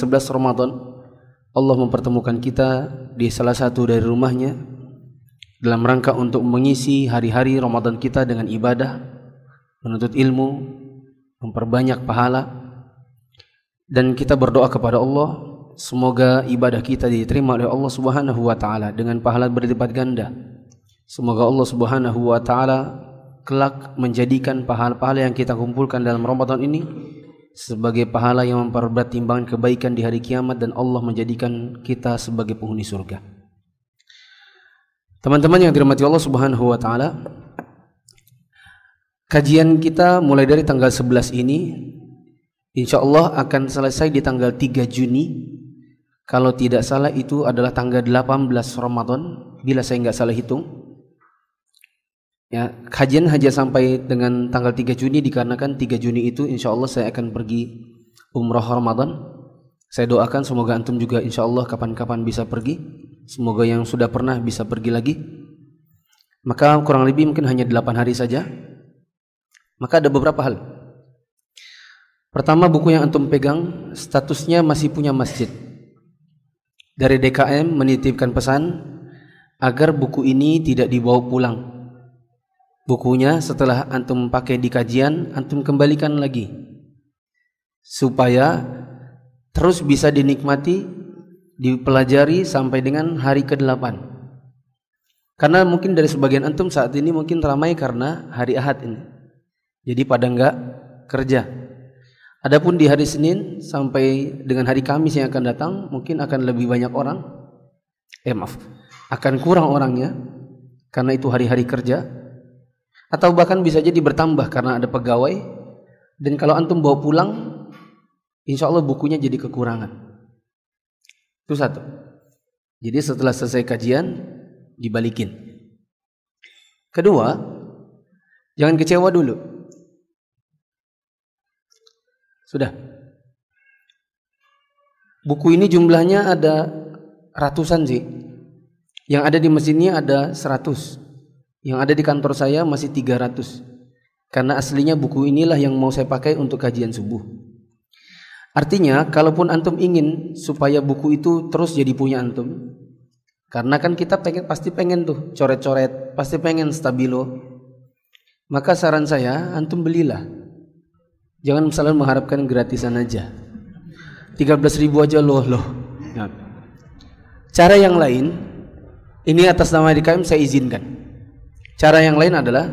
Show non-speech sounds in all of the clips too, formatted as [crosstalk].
11 Ramadan Allah mempertemukan kita di salah satu dari rumahnya dalam rangka untuk mengisi hari-hari Ramadan kita dengan ibadah, menuntut ilmu, memperbanyak pahala dan kita berdoa kepada Allah semoga ibadah kita diterima oleh Allah Subhanahu wa taala dengan pahala berlipat ganda. Semoga Allah Subhanahu wa taala kelak menjadikan pahala-pahala yang kita kumpulkan dalam Ramadan ini sebagai pahala yang memperberat timbangan kebaikan di hari kiamat dan Allah menjadikan kita sebagai penghuni surga. Teman-teman yang dirahmati Allah Subhanahu wa taala, kajian kita mulai dari tanggal 11 ini insya Allah akan selesai di tanggal 3 Juni. Kalau tidak salah itu adalah tanggal 18 Ramadan bila saya nggak salah hitung. Ya, kajian hanya sampai dengan tanggal 3 Juni dikarenakan 3 Juni itu insya Allah saya akan pergi umrah Ramadan. Saya doakan semoga antum juga insya Allah kapan-kapan bisa pergi. Semoga yang sudah pernah bisa pergi lagi. Maka kurang lebih mungkin hanya 8 hari saja. Maka ada beberapa hal. Pertama buku yang antum pegang statusnya masih punya masjid. Dari DKM menitipkan pesan agar buku ini tidak dibawa pulang bukunya setelah antum pakai di kajian antum kembalikan lagi. Supaya terus bisa dinikmati dipelajari sampai dengan hari ke-8 karena mungkin dari sebagian antum saat ini mungkin ramai karena hari Ahad ini. Jadi pada enggak kerja. Adapun di hari Senin sampai dengan hari Kamis yang akan datang mungkin akan lebih banyak orang. Eh maaf. Akan kurang orangnya karena itu hari-hari kerja atau bahkan bisa jadi bertambah karena ada pegawai. Dan kalau antum bawa pulang insya Allah bukunya jadi kekurangan. Itu satu. Jadi setelah selesai kajian dibalikin. Kedua jangan kecewa dulu. Sudah. Buku ini jumlahnya ada ratusan sih. Yang ada di mesinnya ada seratus yang ada di kantor saya masih 300. Karena aslinya buku inilah yang mau saya pakai untuk kajian subuh. Artinya, kalaupun antum ingin supaya buku itu terus jadi punya antum, karena kan kita pengen pasti pengen tuh coret-coret, pasti pengen stabilo. Maka saran saya, antum belilah. Jangan selalu mengharapkan gratisan aja. 13 ribu aja loh loh. Nah. Cara yang lain, ini atas nama DKM saya izinkan. Cara yang lain adalah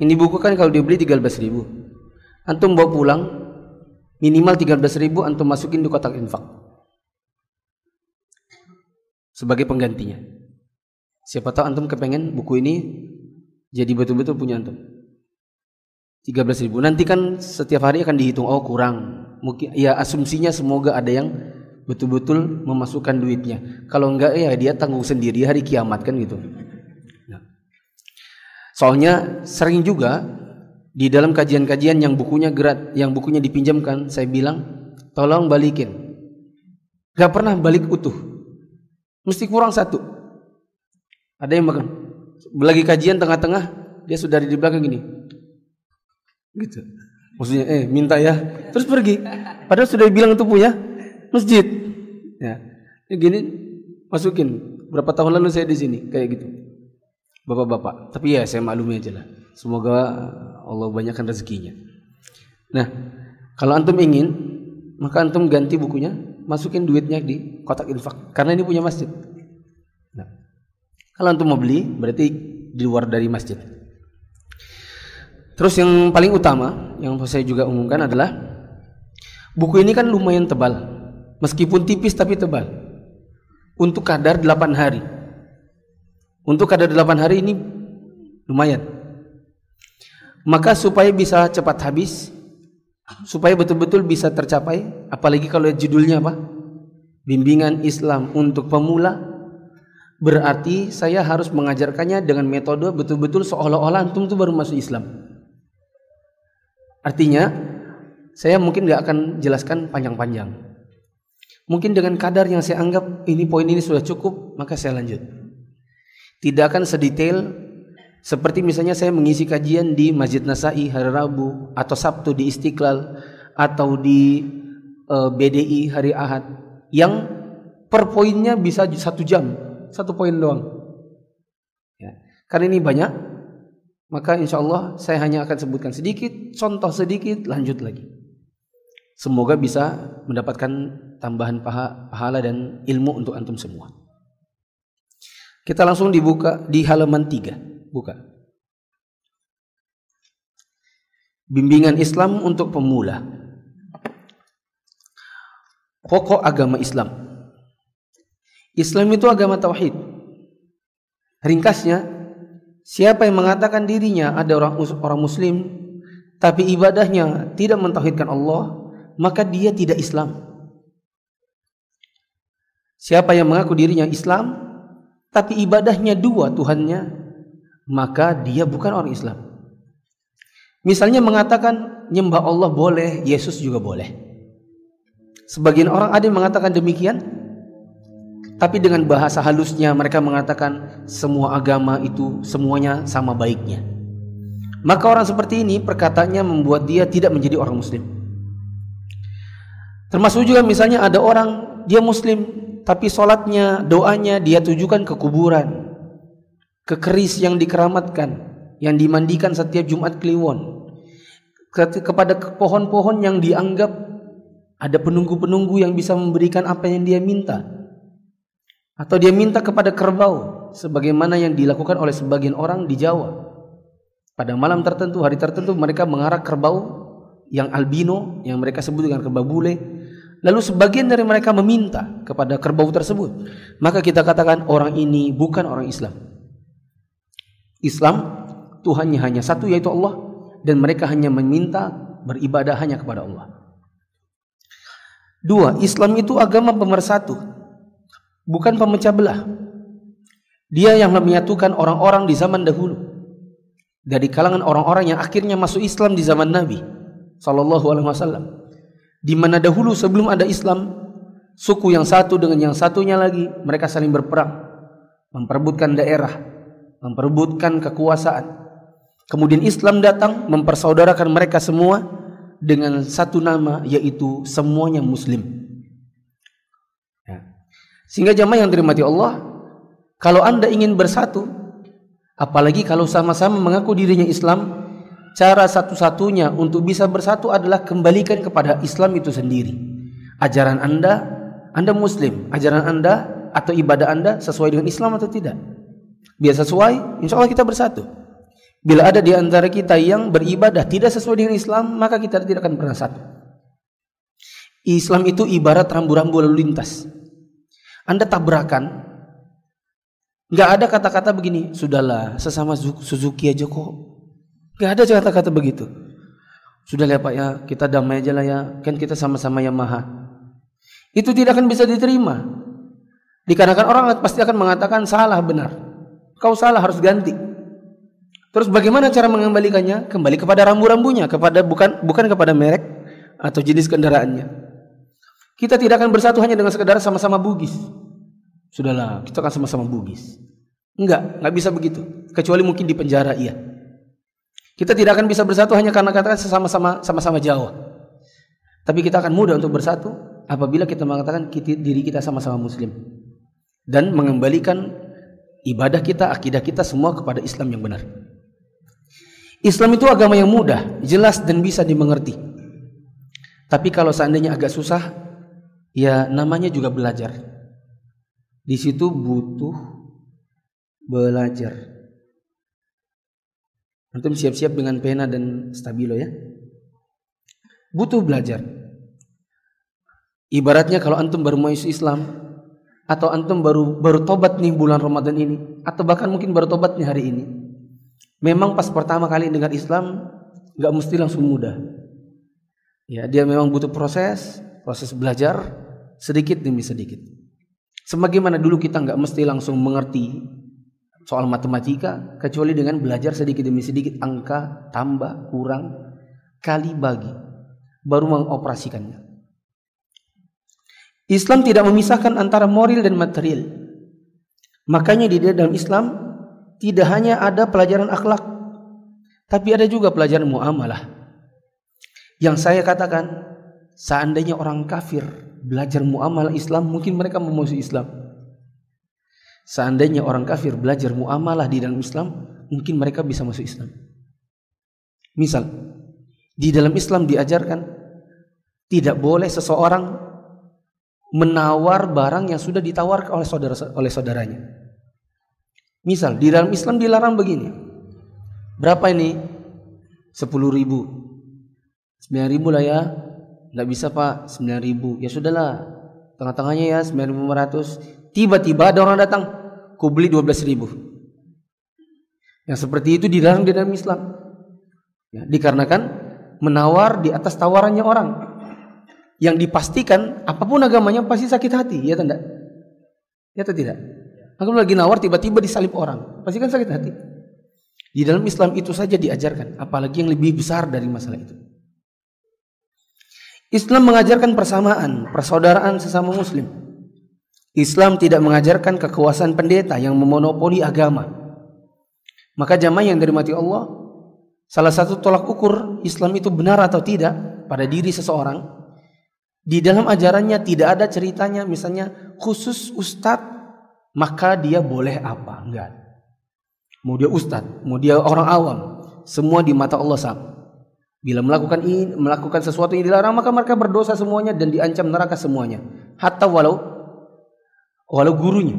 ini buku kan kalau dibeli 13 ribu. Antum bawa pulang minimal 13 ribu antum masukin di kotak infak. Sebagai penggantinya. Siapa tahu antum kepengen buku ini jadi betul-betul punya antum. 13 ribu. Nanti kan setiap hari akan dihitung. Oh kurang. Mungkin ya asumsinya semoga ada yang betul-betul memasukkan duitnya. Kalau enggak ya dia tanggung sendiri hari kiamat kan gitu. Soalnya sering juga di dalam kajian-kajian yang bukunya gerat, yang bukunya dipinjamkan, saya bilang, tolong balikin. Gak pernah balik utuh. Mesti kurang satu. Ada yang makan. Lagi kajian tengah-tengah, dia sudah di belakang gini. Gitu. Maksudnya, eh minta ya. Terus pergi. Padahal sudah bilang itu punya masjid. Ya. Gini, masukin. Berapa tahun lalu saya di sini, kayak gitu bapak-bapak. Tapi ya saya maklumi aja lah. Semoga Allah banyakkan rezekinya. Nah, kalau antum ingin, maka antum ganti bukunya, masukin duitnya di kotak infak. Karena ini punya masjid. Nah, kalau antum mau beli, berarti di luar dari masjid. Terus yang paling utama, yang saya juga umumkan adalah buku ini kan lumayan tebal. Meskipun tipis tapi tebal. Untuk kadar 8 hari. Untuk kadar 8 hari ini lumayan. Maka supaya bisa cepat habis, supaya betul-betul bisa tercapai, apalagi kalau judulnya apa? Bimbingan Islam untuk pemula, berarti saya harus mengajarkannya dengan metode betul-betul seolah-olah antum itu baru masuk Islam. Artinya, saya mungkin nggak akan jelaskan panjang-panjang. Mungkin dengan kadar yang saya anggap ini poin ini sudah cukup, maka saya lanjut. Tidak akan sedetail seperti misalnya saya mengisi kajian di Masjid Nasai hari Rabu atau Sabtu di Istiqlal atau di uh, eh, BDI hari Ahad yang per poinnya bisa satu jam, satu poin doang. Ya. Karena ini banyak, maka insya Allah saya hanya akan sebutkan sedikit, contoh sedikit, lanjut lagi. Semoga bisa mendapatkan tambahan pahala dan ilmu untuk antum semua. Kita langsung dibuka di halaman 3. Buka. Bimbingan Islam untuk pemula. Pokok agama Islam. Islam itu agama tauhid. Ringkasnya, siapa yang mengatakan dirinya ada orang orang muslim tapi ibadahnya tidak mentauhidkan Allah, maka dia tidak Islam. Siapa yang mengaku dirinya Islam tapi ibadahnya dua Tuhannya, maka dia bukan orang Islam. Misalnya mengatakan nyembah Allah boleh, Yesus juga boleh. Sebagian orang ada yang mengatakan demikian, tapi dengan bahasa halusnya mereka mengatakan semua agama itu semuanya sama baiknya. Maka orang seperti ini perkataannya membuat dia tidak menjadi orang muslim. Termasuk juga misalnya ada orang dia muslim tapi sholatnya, doanya dia tujukan ke kuburan, ke keris yang dikeramatkan, yang dimandikan setiap Jumat Kliwon, ke kepada pohon-pohon yang dianggap ada penunggu-penunggu yang bisa memberikan apa yang dia minta, atau dia minta kepada kerbau, sebagaimana yang dilakukan oleh sebagian orang di Jawa. Pada malam tertentu, hari tertentu mereka mengarah kerbau yang albino, yang mereka sebut dengan kerbau bule, Lalu sebagian dari mereka meminta kepada kerbau tersebut. Maka kita katakan orang ini bukan orang Islam. Islam Tuhannya hanya satu yaitu Allah dan mereka hanya meminta beribadah hanya kepada Allah. Dua, Islam itu agama pemersatu, bukan pemecah belah. Dia yang menyatukan orang-orang di zaman dahulu dari kalangan orang-orang yang akhirnya masuk Islam di zaman Nabi sallallahu alaihi wasallam di mana dahulu sebelum ada Islam, suku yang satu dengan yang satunya lagi mereka saling berperang, memperebutkan daerah, memperebutkan kekuasaan. Kemudian Islam datang mempersaudarakan mereka semua dengan satu nama yaitu semuanya muslim. Ya. Sehingga jamaah yang dirahmati Allah, kalau Anda ingin bersatu, apalagi kalau sama-sama mengaku dirinya Islam, Cara satu-satunya untuk bisa bersatu adalah kembalikan kepada Islam itu sendiri. Ajaran Anda, Anda Muslim. Ajaran Anda atau ibadah Anda sesuai dengan Islam atau tidak? Biar sesuai, insya Allah kita bersatu. Bila ada di antara kita yang beribadah tidak sesuai dengan Islam, maka kita tidak akan pernah satu. Islam itu ibarat rambu-rambu lalu lintas. Anda tabrakan, nggak ada kata-kata begini, sudahlah sesama Suzuki aja kok Gak ada kata-kata begitu. Sudah Pak ya, kita damai aja lah ya. Kan kita sama-sama yang maha. Itu tidak akan bisa diterima. Dikarenakan orang pasti akan mengatakan salah benar. Kau salah harus ganti. Terus bagaimana cara mengembalikannya? Kembali kepada rambu-rambunya, kepada bukan bukan kepada merek atau jenis kendaraannya. Kita tidak akan bersatu hanya dengan sekedar sama-sama bugis. Sudahlah, kita akan sama-sama bugis. Enggak, enggak bisa begitu. Kecuali mungkin di penjara iya. Kita tidak akan bisa bersatu hanya karena katakan sesama-sama sama-sama Jawa. Tapi kita akan mudah untuk bersatu apabila kita mengatakan kita, diri kita sama-sama muslim dan mengembalikan ibadah kita, akidah kita semua kepada Islam yang benar. Islam itu agama yang mudah, jelas dan bisa dimengerti. Tapi kalau seandainya agak susah, ya namanya juga belajar. Di situ butuh belajar. Antum siap-siap dengan pena dan stabilo ya. Butuh belajar. Ibaratnya kalau antum baru masuk Islam atau antum baru baru tobat nih bulan Ramadan ini atau bahkan mungkin baru tobat nih hari ini. Memang pas pertama kali dengar Islam nggak mesti langsung mudah. Ya, dia memang butuh proses, proses belajar sedikit demi sedikit. Sebagaimana dulu kita nggak mesti langsung mengerti soal matematika kecuali dengan belajar sedikit demi sedikit angka tambah kurang kali bagi baru mengoperasikannya. Islam tidak memisahkan antara moral dan material. Makanya di dalam Islam tidak hanya ada pelajaran akhlak, tapi ada juga pelajaran muamalah. Yang saya katakan, seandainya orang kafir belajar muamalah Islam, mungkin mereka masuk Islam. Seandainya orang kafir belajar muamalah di dalam Islam, mungkin mereka bisa masuk Islam. Misal, di dalam Islam diajarkan tidak boleh seseorang menawar barang yang sudah ditawarkan oleh saudara oleh saudaranya. Misal, di dalam Islam dilarang begini. Berapa ini? 10 ribu. 9 ribu lah ya. Tidak bisa pak 9 ribu. Ya sudahlah. Tengah-tengahnya ya 9.500. Tiba-tiba ada orang datang. Ku beli 12 ribu. Yang seperti itu dilarang di dalam Islam. Ya, dikarenakan menawar di atas tawarannya orang. Yang dipastikan apa pun agamanya pasti sakit hati. Ya tidak? Ya atau tidak? Aku lagi nawar tiba-tiba disalib orang. Pasti kan sakit hati. Di dalam Islam itu saja diajarkan. Apalagi yang lebih besar dari masalah itu. Islam mengajarkan persamaan, persaudaraan sesama muslim. Islam tidak mengajarkan kekuasaan pendeta yang memonopoli agama. Maka jamaah yang dirahmati Allah, salah satu tolak ukur Islam itu benar atau tidak pada diri seseorang, di dalam ajarannya tidak ada ceritanya misalnya khusus ustadz maka dia boleh apa? Enggak. Mau dia ustadz, mau dia orang awam, semua di mata Allah sama. Bila melakukan ini, melakukan sesuatu yang dilarang maka mereka berdosa semuanya dan diancam neraka semuanya. Hatta walau walau gurunya.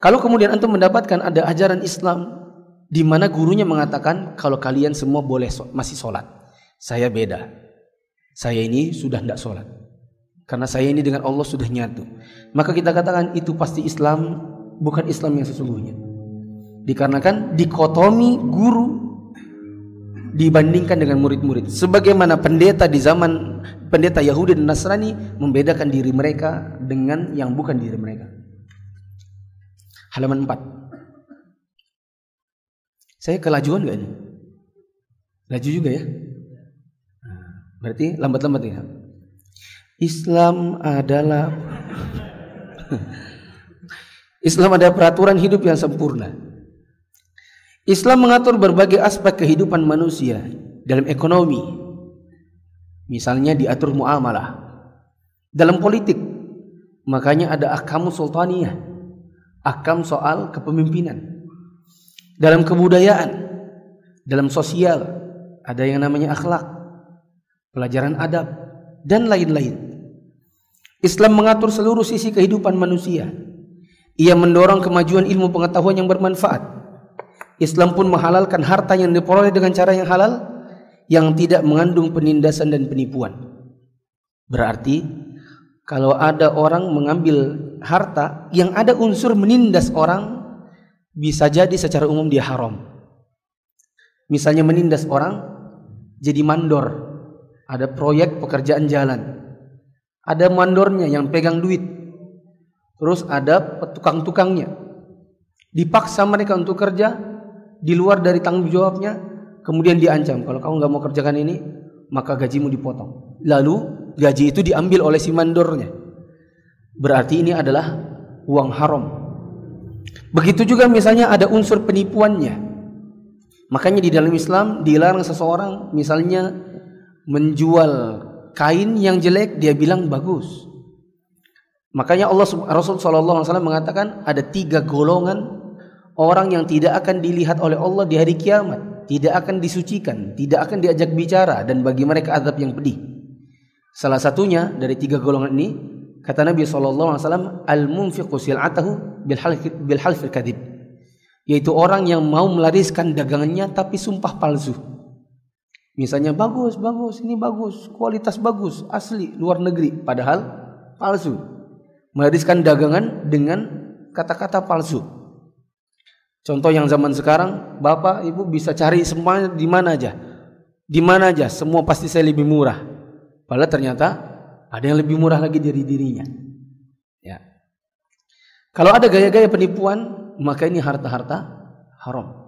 Kalau kemudian antum mendapatkan ada ajaran Islam di mana gurunya mengatakan kalau kalian semua boleh so, masih sholat, saya beda. Saya ini sudah tidak sholat. Karena saya ini dengan Allah sudah nyatu. Maka kita katakan itu pasti Islam bukan Islam yang sesungguhnya. Dikarenakan dikotomi guru dibandingkan dengan murid-murid. Sebagaimana pendeta di zaman pendeta Yahudi dan Nasrani membedakan diri mereka dengan yang bukan diri mereka. Halaman 4. Saya kelajuan gak ini? Laju juga ya? Berarti lambat-lambat ya. Islam adalah [laughs] Islam ada peraturan hidup yang sempurna. Islam mengatur berbagai aspek kehidupan manusia dalam ekonomi. Misalnya diatur muamalah. Dalam politik, makanya ada akam sultaniyah, akam soal kepemimpinan. Dalam kebudayaan, dalam sosial, ada yang namanya akhlak, pelajaran adab, dan lain-lain. Islam mengatur seluruh sisi kehidupan manusia. Ia mendorong kemajuan ilmu pengetahuan yang bermanfaat Islam pun menghalalkan harta yang diperoleh dengan cara yang halal yang tidak mengandung penindasan dan penipuan. Berarti kalau ada orang mengambil harta yang ada unsur menindas orang bisa jadi secara umum dia haram. Misalnya menindas orang jadi mandor. Ada proyek pekerjaan jalan. Ada mandornya yang pegang duit. Terus ada tukang-tukangnya. Dipaksa mereka untuk kerja di luar dari tanggung jawabnya, kemudian diancam kalau kamu nggak mau kerjakan ini, maka gajimu dipotong. Lalu gaji itu diambil oleh si mandornya. Berarti ini adalah uang haram. Begitu juga misalnya ada unsur penipuannya. Makanya di dalam Islam dilarang seseorang misalnya menjual kain yang jelek dia bilang bagus. Makanya Allah Rasul Wasallam mengatakan ada tiga golongan orang yang tidak akan dilihat oleh Allah di hari kiamat, tidak akan disucikan, tidak akan diajak bicara dan bagi mereka azab yang pedih. Salah satunya dari tiga golongan ini kata Nabi wasallam al-munfiqu sil'atahu bil bil. Yaitu orang yang mau melariskan dagangannya tapi sumpah palsu. Misalnya bagus, bagus, ini bagus, kualitas bagus, asli, luar negeri, padahal palsu. Melariskan dagangan dengan kata-kata palsu. Contoh yang zaman sekarang, Bapak Ibu bisa cari semuanya di mana aja. Di mana aja, semua pasti saya lebih murah. Padahal ternyata ada yang lebih murah lagi dari dirinya. Ya. Kalau ada gaya-gaya penipuan, maka ini harta-harta haram.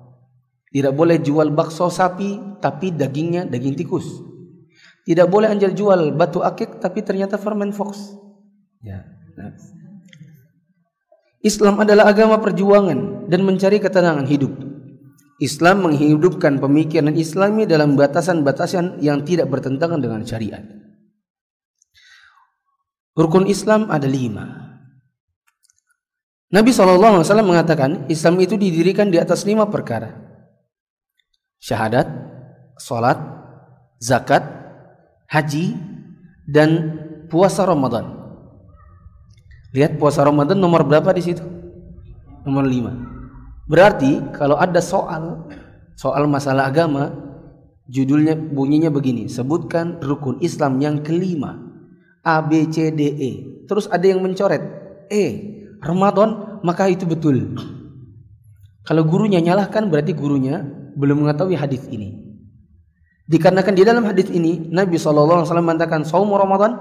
Tidak boleh jual bakso sapi tapi dagingnya daging tikus. Tidak boleh anjal jual batu akik tapi ternyata ferment fox. Ya. Nah. Islam adalah agama perjuangan dan mencari ketenangan hidup. Islam menghidupkan pemikiran Islami dalam batasan-batasan yang tidak bertentangan dengan syariat. Rukun Islam ada lima. Nabi SAW mengatakan Islam itu didirikan di atas lima perkara. Syahadat, sholat, zakat, haji, dan puasa Ramadan. Lihat puasa Ramadan nomor berapa di situ? Nomor lima. Berarti kalau ada soal soal masalah agama, judulnya bunyinya begini, sebutkan rukun Islam yang kelima. A B C D E. Terus ada yang mencoret E, Ramadan, maka itu betul. Kalau gurunya nyalahkan berarti gurunya belum mengetahui hadis ini. Dikarenakan di dalam hadis ini Nabi SAW mengatakan saum Ramadan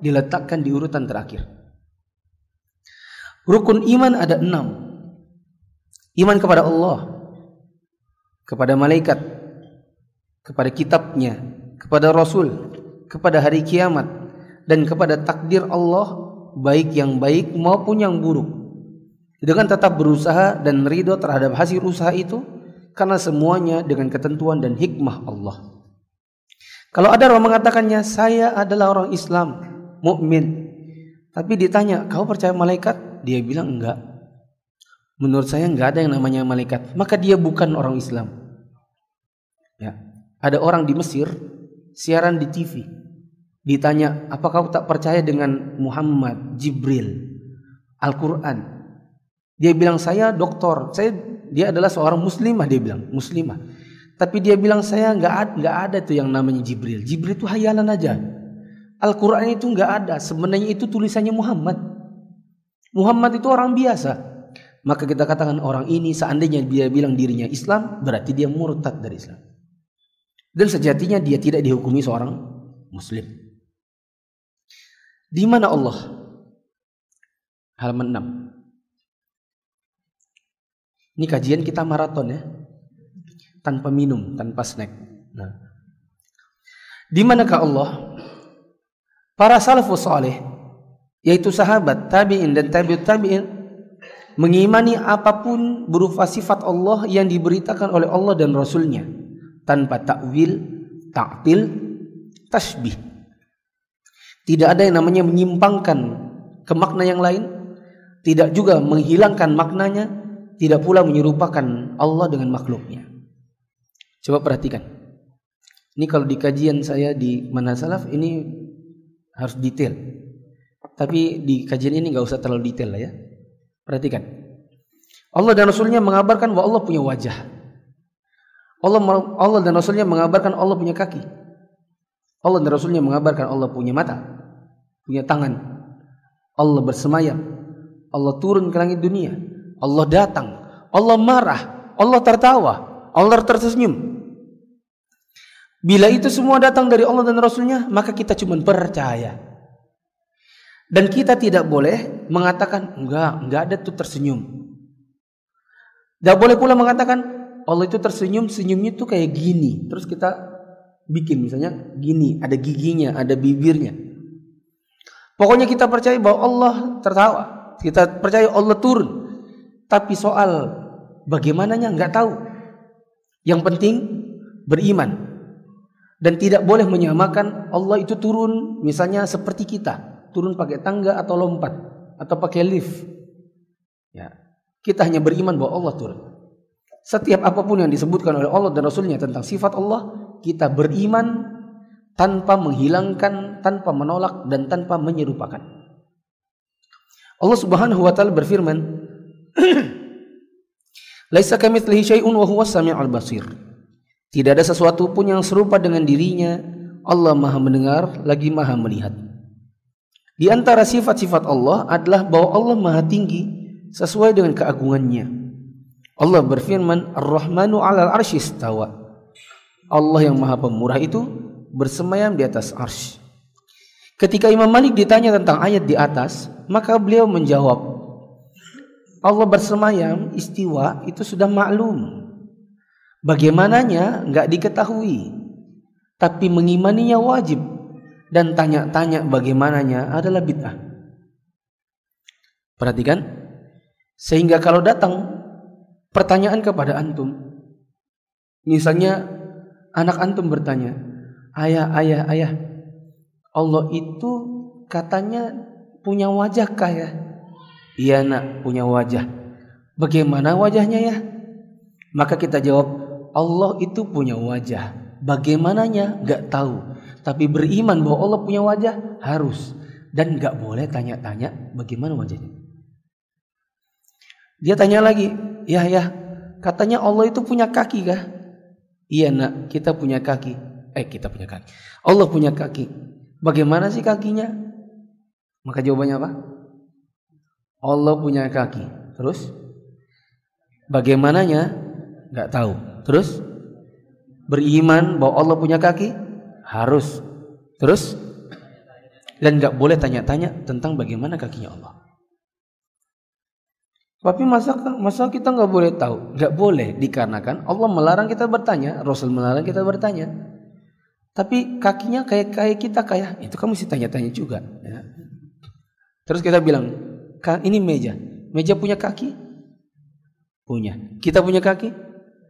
diletakkan di urutan terakhir. Rukun iman ada enam. Iman kepada Allah, kepada malaikat, kepada kitabnya, kepada Rasul, kepada hari kiamat, dan kepada takdir Allah baik yang baik maupun yang buruk. Dengan tetap berusaha dan ridho terhadap hasil usaha itu karena semuanya dengan ketentuan dan hikmah Allah. Kalau ada orang mengatakannya, saya adalah orang Islam, mukmin. Tapi ditanya, kau percaya malaikat? Dia bilang enggak. Menurut saya enggak ada yang namanya malaikat. Maka dia bukan orang Islam. Ya. Ada orang di Mesir siaran di TV. Ditanya, apakah kau tak percaya dengan Muhammad, Jibril, Al-Quran? Dia bilang, saya doktor. Saya dia adalah seorang muslimah dia bilang, muslimah. Tapi dia bilang saya nggak ada, nggak ada tuh yang namanya Jibril. Jibril itu hayalan aja. Al-Quran itu nggak ada. Sebenarnya itu tulisannya Muhammad. Muhammad itu orang biasa. Maka kita katakan orang ini seandainya dia bilang dirinya Islam, berarti dia murtad dari Islam. Dan sejatinya dia tidak dihukumi seorang muslim. Di mana Allah? Halaman 6. Ini kajian kita maraton ya. Tanpa minum, tanpa snack. Nah. Di manakah Allah? Para salafus saleh yaitu sahabat, tabi'in dan tabi'ut tabi'in mengimani apa pun berupa sifat Allah yang diberitakan oleh Allah dan Rasulnya tanpa takwil, taktil, tasbih. Tidak ada yang namanya menyimpangkan ke makna yang lain, tidak juga menghilangkan maknanya, tidak pula menyerupakan Allah dengan makhluknya. Coba perhatikan. Ini kalau di kajian saya di mana salaf ini harus detail. Tapi di kajian ini nggak usah terlalu detail lah ya. Perhatikan. Allah dan Rasulnya mengabarkan bahwa Allah punya wajah. Allah Allah dan Rasulnya mengabarkan Allah punya kaki. Allah dan Rasulnya mengabarkan Allah punya mata, punya tangan. Allah bersemayam. Allah turun ke langit dunia. Allah datang. Allah marah. Allah tertawa. Allah tersenyum. Bila itu semua datang dari Allah dan Rasulnya, maka kita cuma percaya. Dan kita tidak boleh mengatakan enggak, enggak ada tuh tersenyum. Tidak boleh pula mengatakan Allah itu tersenyum, senyumnya tuh kayak gini. Terus kita bikin misalnya gini, ada giginya, ada bibirnya. Pokoknya kita percaya bahwa Allah tertawa. Kita percaya Allah turun. Tapi soal bagaimananya nggak tahu. Yang penting beriman. Dan tidak boleh menyamakan Allah itu turun misalnya seperti kita turun pakai tangga atau lompat atau pakai lift. Ya. Kita hanya beriman bahwa Allah turun. Setiap apa pun yang disebutkan oleh Allah dan Rasulnya tentang sifat Allah, kita beriman tanpa menghilangkan, tanpa menolak dan tanpa menyerupakan. Allah Subhanahu wa taala berfirman, [clears throat] "Laisa kamitslihi syai'un wa huwas samiul basir." Tidak ada sesuatu pun yang serupa dengan dirinya. Allah Maha mendengar lagi Maha melihat. Di antara sifat-sifat Allah adalah bahwa Allah Maha Tinggi sesuai dengan keagungannya. Allah berfirman, Ar-Rahmanu 'alal arsy istawa. Allah yang Maha Pemurah itu bersemayam di atas arsy. Ketika Imam Malik ditanya tentang ayat di atas, maka beliau menjawab, Allah bersemayam istiwa itu sudah maklum. Bagaimananya nggak diketahui, tapi mengimaninya wajib dan tanya-tanya bagaimananya adalah bid'ah. Perhatikan, sehingga kalau datang pertanyaan kepada antum, misalnya anak antum bertanya, ayah, ayah, ayah, Allah itu katanya punya wajah kah ya? Iya nak, punya wajah. Bagaimana wajahnya ya? Maka kita jawab, Allah itu punya wajah. Bagaimananya? Gak tahu. Tapi beriman bahwa Allah punya wajah harus. Dan gak boleh tanya-tanya bagaimana wajahnya. Dia tanya lagi, ya ya, katanya Allah itu punya kaki kah? Iya nak, kita punya kaki. Eh kita punya kaki. Allah punya kaki. Bagaimana sih kakinya? Maka jawabannya apa? Allah punya kaki. Terus? Bagaimananya? Gak tahu. Terus? Beriman bahwa Allah punya kaki? Harus. Terus? Dan gak boleh tanya-tanya tentang bagaimana kakinya Allah. Tapi masa masa kita nggak boleh tahu? Nggak boleh dikarenakan Allah melarang kita bertanya, Rasul melarang kita bertanya. Tapi kakinya kayak kayak kita kayak itu kamu mesti tanya-tanya juga. Ya. Terus kita bilang, ini meja. Meja punya kaki? Punya. Kita punya kaki?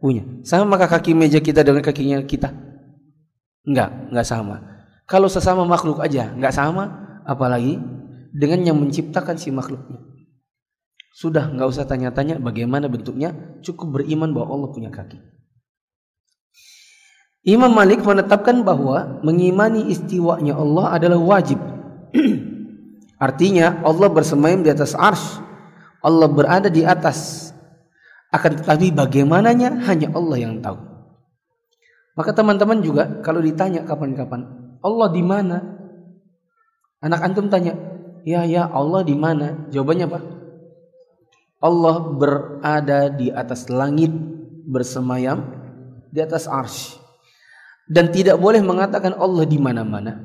Punya. Sama maka kaki meja kita dengan kakinya kita? Enggak, enggak sama. Kalau sesama makhluk aja enggak sama, apalagi dengan yang menciptakan si makhluknya. Sudah enggak usah tanya-tanya bagaimana bentuknya, cukup beriman bahwa Allah punya kaki. Imam Malik menetapkan bahwa mengimani istiwanya Allah adalah wajib. [clears throat] Artinya Allah bersemayam di atas ars. Allah berada di atas. Akan tetapi bagaimananya hanya Allah yang tahu. Maka teman-teman juga kalau ditanya kapan-kapan, Allah di mana? Anak antum tanya, "Ya, ya, Allah di mana?" Jawabannya apa? Allah berada di atas langit bersemayam di atas ars. Dan tidak boleh mengatakan Allah di mana-mana.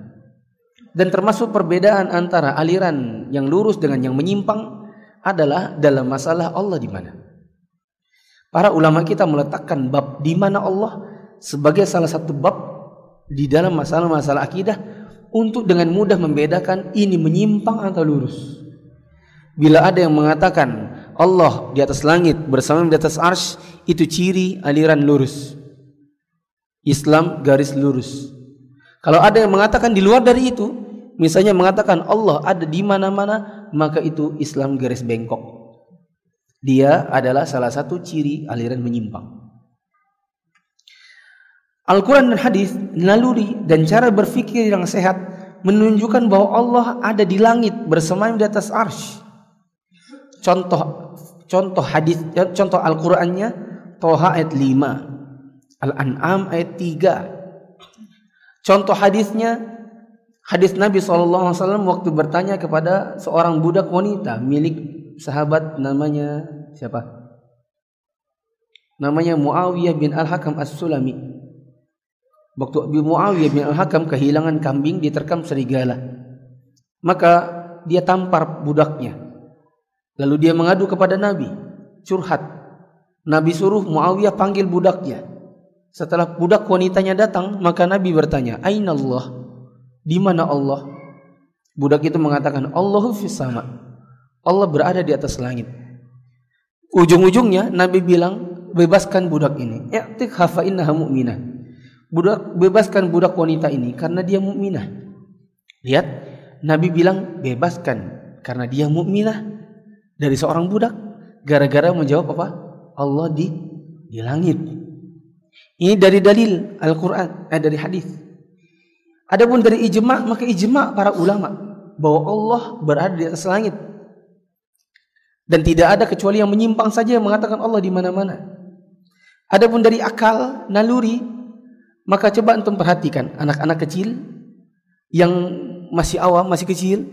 Dan termasuk perbedaan antara aliran yang lurus dengan yang menyimpang adalah dalam masalah Allah di mana. Para ulama kita meletakkan bab di mana Allah sebagai salah satu bab di dalam masalah-masalah akidah untuk dengan mudah membedakan ini menyimpang atau lurus. Bila ada yang mengatakan Allah di atas langit bersama di atas arsh itu ciri aliran lurus. Islam garis lurus. Kalau ada yang mengatakan di luar dari itu, misalnya mengatakan Allah ada di mana-mana, maka itu Islam garis bengkok. Dia adalah salah satu ciri aliran menyimpang. Al-Quran dan hadis, naluri dan cara berfikir yang sehat menunjukkan bahwa Allah ada di langit bersemayam di atas arsh. Contoh contoh hadis contoh Al-Qur'annya Toha ayat 5, Al-An'am ayat 3, Contoh hadisnya hadis Nabi SAW waktu bertanya kepada seorang budak wanita milik sahabat namanya siapa? Namanya Muawiyah bin Al-Hakam As-Sulami. Waktu Muawiyah bin Al-Hakam kehilangan kambing diterkam serigala. Maka dia tampar budaknya. Lalu dia mengadu kepada Nabi, curhat. Nabi suruh Muawiyah panggil budaknya. Setelah budak wanitanya datang, maka Nabi bertanya, "Aina Allah?" Di mana Allah? Budak itu mengatakan, "Allahu sama." Allah berada di atas langit. Ujung-ujungnya Nabi bilang, "Bebaskan budak ini." I'tik hafa innaha mu'minah. Budak bebaskan budak wanita ini karena dia mukminah. Lihat, Nabi bilang, "Bebaskan karena dia mukminah." Dari seorang budak gara-gara menjawab apa? Allah di di langit. Ini dari dalil Al-Quran, eh, dari hadis. Adapun dari ijma, maka ijma para ulama bahwa Allah berada di atas langit. Dan tidak ada kecuali yang menyimpang saja yang mengatakan Allah di mana-mana. Adapun dari akal, naluri, maka coba antum perhatikan anak-anak kecil yang masih awam, masih kecil,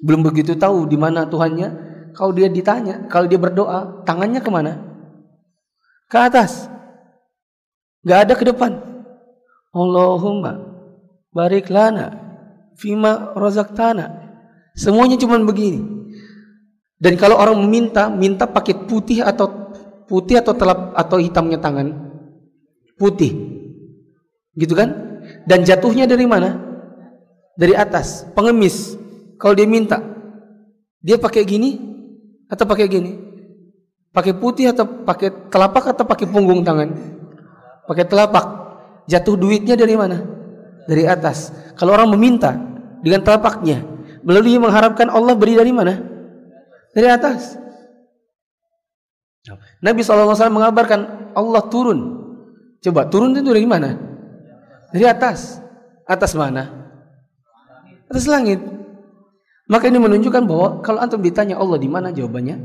belum begitu tahu di mana Tuhannya. Kalau dia ditanya, kalau dia berdoa, tangannya ke mana? Ke atas. Gak ada ke depan. Allahumma barik lana fima razaqtana. Semuanya cuma begini. Dan kalau orang meminta, minta pakai putih atau putih atau telap atau hitamnya tangan. Putih. Gitu kan? Dan jatuhnya dari mana? Dari atas, pengemis. Kalau dia minta, dia pakai gini atau pakai gini? Pakai putih atau pakai telapak atau pakai punggung tangan? pakai telapak. Jatuh duitnya dari mana? Dari atas. Kalau orang meminta dengan telapaknya, Lalu dia mengharapkan Allah beri dari mana? Dari atas. Nabi SAW mengabarkan Allah turun. Coba turun itu dari mana? Dari atas. Atas mana? Atas langit. Maka ini menunjukkan bahwa kalau antum ditanya Allah di mana jawabannya?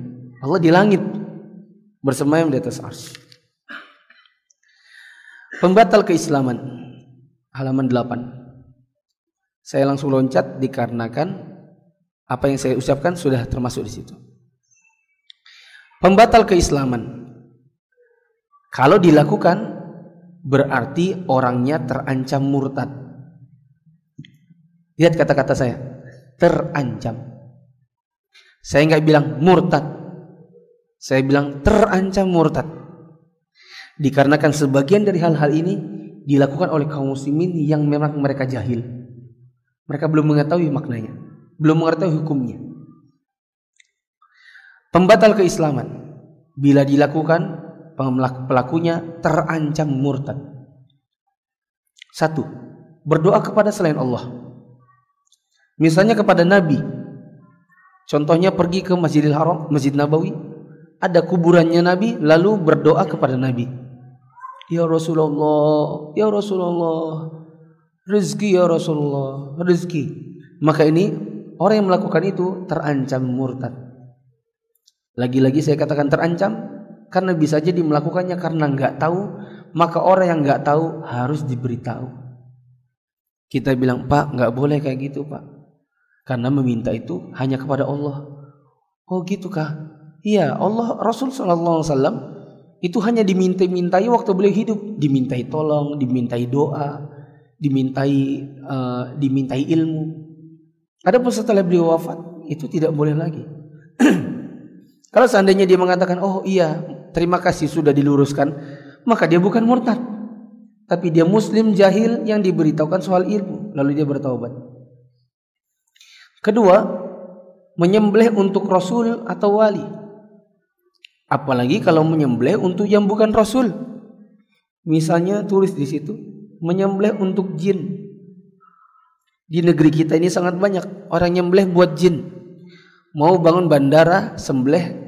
Allah di langit. Bersemayam di atas ars. Pembatal keislaman. Halaman 8. Saya langsung loncat dikarenakan apa yang saya ucapkan sudah termasuk di situ. Pembatal keislaman. Kalau dilakukan berarti orangnya terancam murtad. Lihat kata-kata saya, terancam. Saya nggak bilang murtad. Saya bilang terancam murtad. Dikarenakan sebagian dari hal-hal ini dilakukan oleh kaum muslimin yang memang mereka jahil. Mereka belum mengetahui maknanya, belum mengetahui hukumnya. Pembatal keislaman bila dilakukan pelakunya terancam murtad. Satu, berdoa kepada selain Allah. Misalnya kepada Nabi. Contohnya pergi ke Masjidil Haram, Masjid Nabawi, ada kuburannya Nabi lalu berdoa kepada Nabi. Ya Rasulullah, ya Rasulullah, rezeki ya Rasulullah, rezeki. Maka ini orang yang melakukan itu terancam murtad. Lagi-lagi saya katakan terancam karena bisa jadi melakukannya karena nggak tahu, maka orang yang nggak tahu harus diberitahu. Kita bilang Pak nggak boleh kayak gitu Pak, karena meminta itu hanya kepada Allah. Oh gitu kah? Iya Allah Rasul Wasallam itu hanya dimintai-mintai waktu beliau hidup, dimintai tolong, dimintai doa, dimintai uh, dimintai ilmu. Adapun setelah beliau wafat itu tidak boleh lagi. [clears throat] Kalau seandainya dia mengatakan, "Oh iya, terima kasih sudah diluruskan," maka dia bukan murtad. Tapi dia muslim jahil yang diberitahukan soal ilmu, lalu dia bertaubat. Kedua, menyembelih untuk rasul atau wali. Apalagi kalau menyembelih untuk yang bukan rasul. Misalnya tulis di situ, menyembelih untuk jin. Di negeri kita ini sangat banyak orang nyembelih buat jin. Mau bangun bandara, sembelih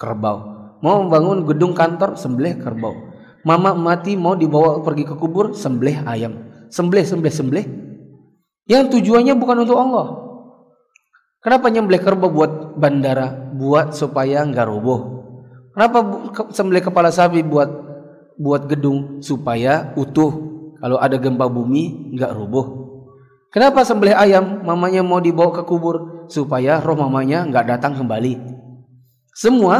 kerbau. Mau membangun gedung kantor, sembelih kerbau. Mama mati mau dibawa pergi ke kubur, sembelih ayam. Sembelih, sembelih, sembelih. Yang tujuannya bukan untuk Allah. Kenapa nyembelih kerbau buat bandara? Buat supaya nggak roboh. Kenapa sembelih kepala sapi buat buat gedung supaya utuh. Kalau ada gempa bumi nggak roboh. Kenapa sembelih ayam? Mamanya mau dibawa ke kubur supaya roh mamanya nggak datang kembali. Semua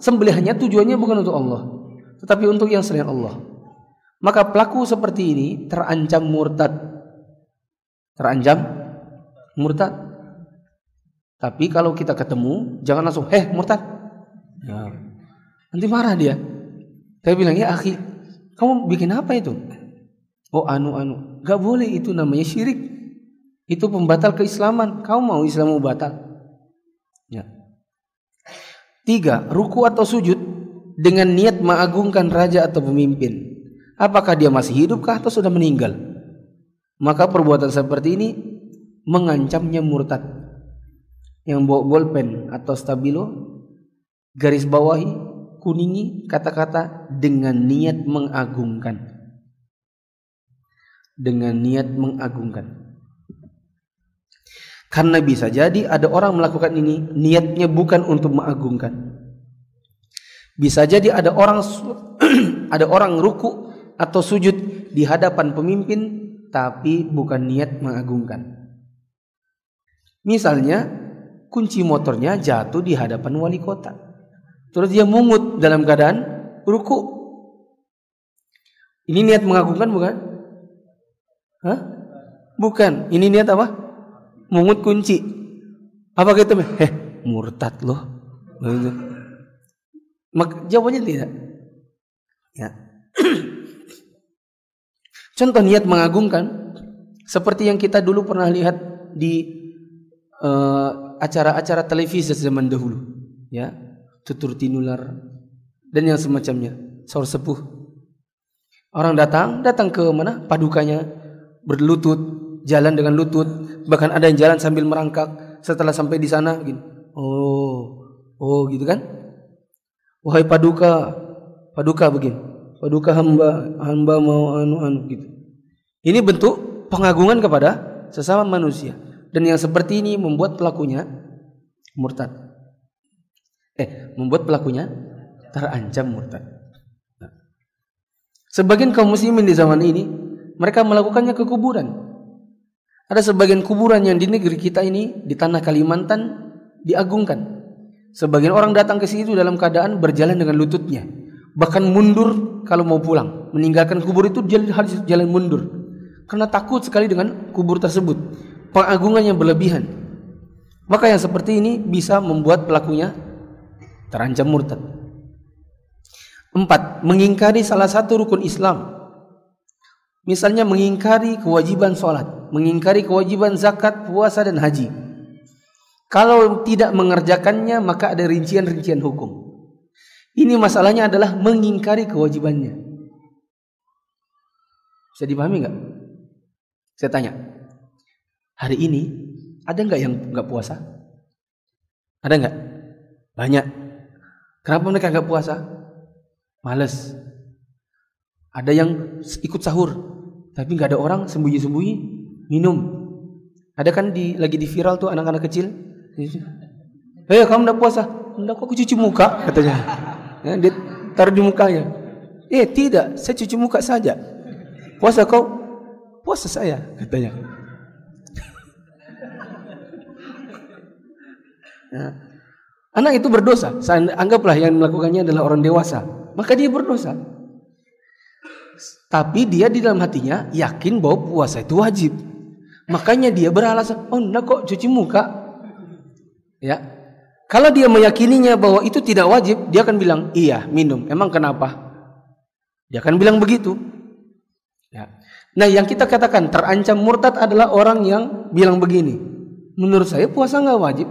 sembelihannya tujuannya bukan untuk Allah, tetapi untuk yang selain Allah. Maka pelaku seperti ini terancam murtad. Terancam murtad. Tapi kalau kita ketemu, jangan langsung, "Eh, murtad." Ya. Nanti marah dia. Saya bilang, "Ya, akhi, kamu bikin apa itu?" Oh, anu-anu. Gak boleh itu namanya syirik. Itu pembatal keislaman. Kamu mau Islammu batal? Ya. Tiga, ruku atau sujud dengan niat mengagungkan raja atau pemimpin. Apakah dia masih hidupkah atau sudah meninggal? Maka perbuatan seperti ini mengancamnya murtad. Yang bawa bolpen atau stabilo, garis bawahi, kuningi kata-kata dengan niat mengagungkan. Dengan niat mengagungkan. Karena bisa jadi ada orang melakukan ini niatnya bukan untuk mengagungkan. Bisa jadi ada orang [clears throat] ada orang ruku atau sujud di hadapan pemimpin tapi bukan niat mengagungkan. Misalnya kunci motornya jatuh di hadapan wali kota. Terus dia mungut dalam keadaan ruku. Ini niat mengagungkan bukan? Hah? Bukan. Ini niat apa? Mungut kunci. Apa kita? Heh, murtad loh. Mak jawabannya tidak. Ya. [clears throat] Contoh niat mengagungkan seperti yang kita dulu pernah lihat di eh, acara-acara uh, televisi zaman dahulu, ya, tutur tinular dan yang semacamnya, saur sepuh. Orang datang, datang ke mana? Padukanya berlutut, jalan dengan lutut, bahkan ada yang jalan sambil merangkak setelah sampai di sana gini. Oh, oh gitu kan? Wahai paduka, paduka begini. Paduka hamba, hamba mau anu anu gitu. Ini bentuk pengagungan kepada sesama manusia. Dan yang seperti ini membuat pelakunya murtad. Eh, membuat pelakunya terancam murtad. Nah. Sebagian kaum muslimin di zaman ini mereka melakukannya ke kuburan. Ada sebagian kuburan yang di negeri kita ini di tanah Kalimantan diagungkan. Sebagian orang datang ke situ dalam keadaan berjalan dengan lututnya, bahkan mundur kalau mau pulang, meninggalkan kubur itu dia harus jalan mundur karena takut sekali dengan kubur tersebut. Pengagungan yang berlebihan. Maka yang seperti ini bisa membuat pelakunya terancam murtad. Empat, mengingkari salah satu rukun Islam. Misalnya mengingkari kewajiban sholat, mengingkari kewajiban zakat, puasa dan haji. Kalau tidak mengerjakannya maka ada rincian-rincian hukum. Ini masalahnya adalah mengingkari kewajibannya. Bisa dipahami nggak? Saya tanya. Hari ini ada nggak yang nggak puasa? Ada nggak? Banyak. Kenapa mereka nggak puasa? Males. Ada yang ikut sahur, tapi nggak ada orang sembunyi-sembunyi minum. Ada kan di lagi di viral tuh anak-anak kecil Eh kamu udah puasa? Enggak kok aku cuci muka katanya. Ya, dia taruh di mukanya. Eh tidak, saya cuci muka saja. Puasa kau? Puasa saya katanya. Ya. Anak itu berdosa. Anggaplah yang melakukannya adalah orang dewasa. Maka dia berdosa. Tapi dia di dalam hatinya yakin bahwa puasa itu wajib. Makanya dia beralasan, oh enggak kok cuci muka. Ya. Kalau dia meyakininya bahwa itu tidak wajib, dia akan bilang, "Iya, minum." Emang kenapa? Dia akan bilang begitu. Ya. Nah, yang kita katakan terancam murtad adalah orang yang bilang begini. Menurut saya puasa nggak wajib.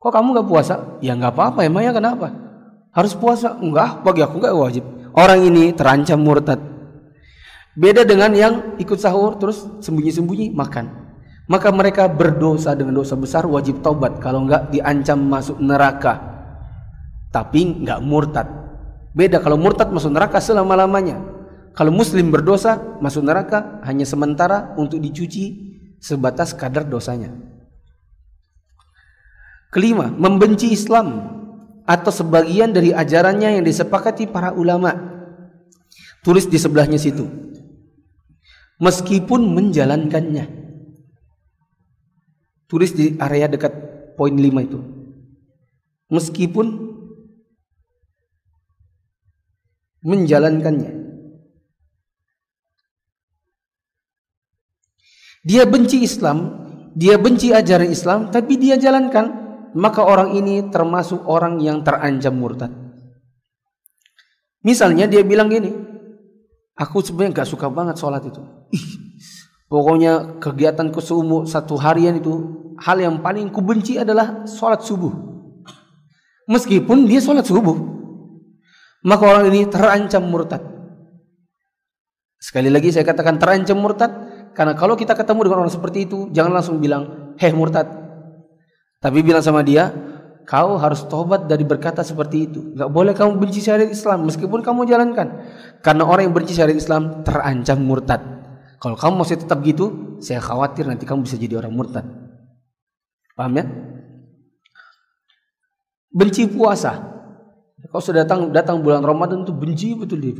Kok kamu nggak puasa? Ya nggak apa-apa. Emangnya kenapa? Harus puasa? Enggak, bagi aku nggak wajib. Orang ini terancam murtad. Beda dengan yang ikut sahur terus sembunyi-sembunyi makan. Maka mereka berdosa dengan dosa besar wajib taubat. Kalau enggak diancam masuk neraka. Tapi enggak murtad. Beda kalau murtad masuk neraka selama-lamanya. Kalau muslim berdosa masuk neraka hanya sementara untuk dicuci sebatas kadar dosanya. Kelima membenci Islam atau sebagian dari ajarannya yang disepakati para ulama. Tulis di sebelahnya situ meskipun menjalankannya Tulis di area dekat poin 5 itu. Meskipun menjalankannya. Dia benci Islam, dia benci ajaran Islam, tapi dia jalankan, maka orang ini termasuk orang yang terancam murtad. Misalnya dia bilang gini, aku sebenarnya gak suka banget sholat itu. Ih, pokoknya kegiatanku seumur satu harian itu hal yang paling kubenci adalah sholat subuh. Meskipun dia sholat subuh, maka orang ini terancam murtad. Sekali lagi saya katakan terancam murtad, karena kalau kita ketemu dengan orang seperti itu, jangan langsung bilang, heh murtad. Tapi bilang sama dia, kau harus tobat dari berkata seperti itu. Gak boleh kamu benci syariat Islam, meskipun kamu jalankan. Karena orang yang benci syariat Islam terancam murtad. Kalau kamu masih tetap gitu, saya khawatir nanti kamu bisa jadi orang murtad. Paham ya? Benci puasa. Kau sudah datang datang bulan Ramadan itu benci betul dia.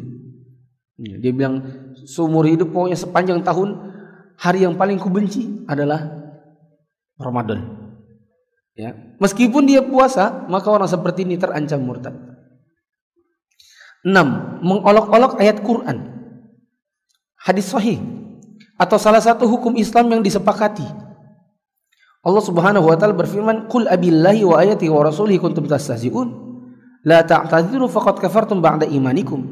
Ya, dia bilang seumur hidup pokoknya sepanjang tahun hari yang paling kubenci adalah Ramadan. Ya, meskipun dia puasa, maka orang seperti ini terancam murtad. 6. Mengolok-olok ayat Quran. Hadis sahih atau salah satu hukum Islam yang disepakati Allah Subhanahu wa taala berfirman, "Qul abillahi wa ayati wa rasulihi kuntum tastahzi'un? La ta'tadiru faqad kafartum ba'da imanikum."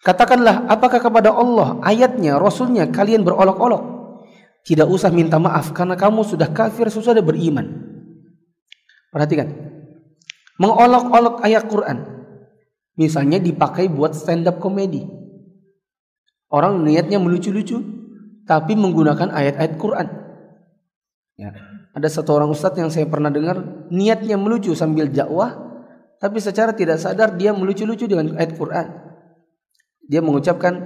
Katakanlah, apakah kepada Allah, ayatnya, rasulnya kalian berolok-olok? Tidak usah minta maaf karena kamu sudah kafir sudah beriman. Perhatikan. Mengolok-olok ayat Quran. Misalnya dipakai buat stand up komedi. Orang niatnya melucu-lucu, tapi menggunakan ayat-ayat Quran. Ya. Ada satu orang ustadz yang saya pernah dengar niatnya melucu sambil dakwah, tapi secara tidak sadar dia melucu-lucu dengan ayat Quran. Dia mengucapkan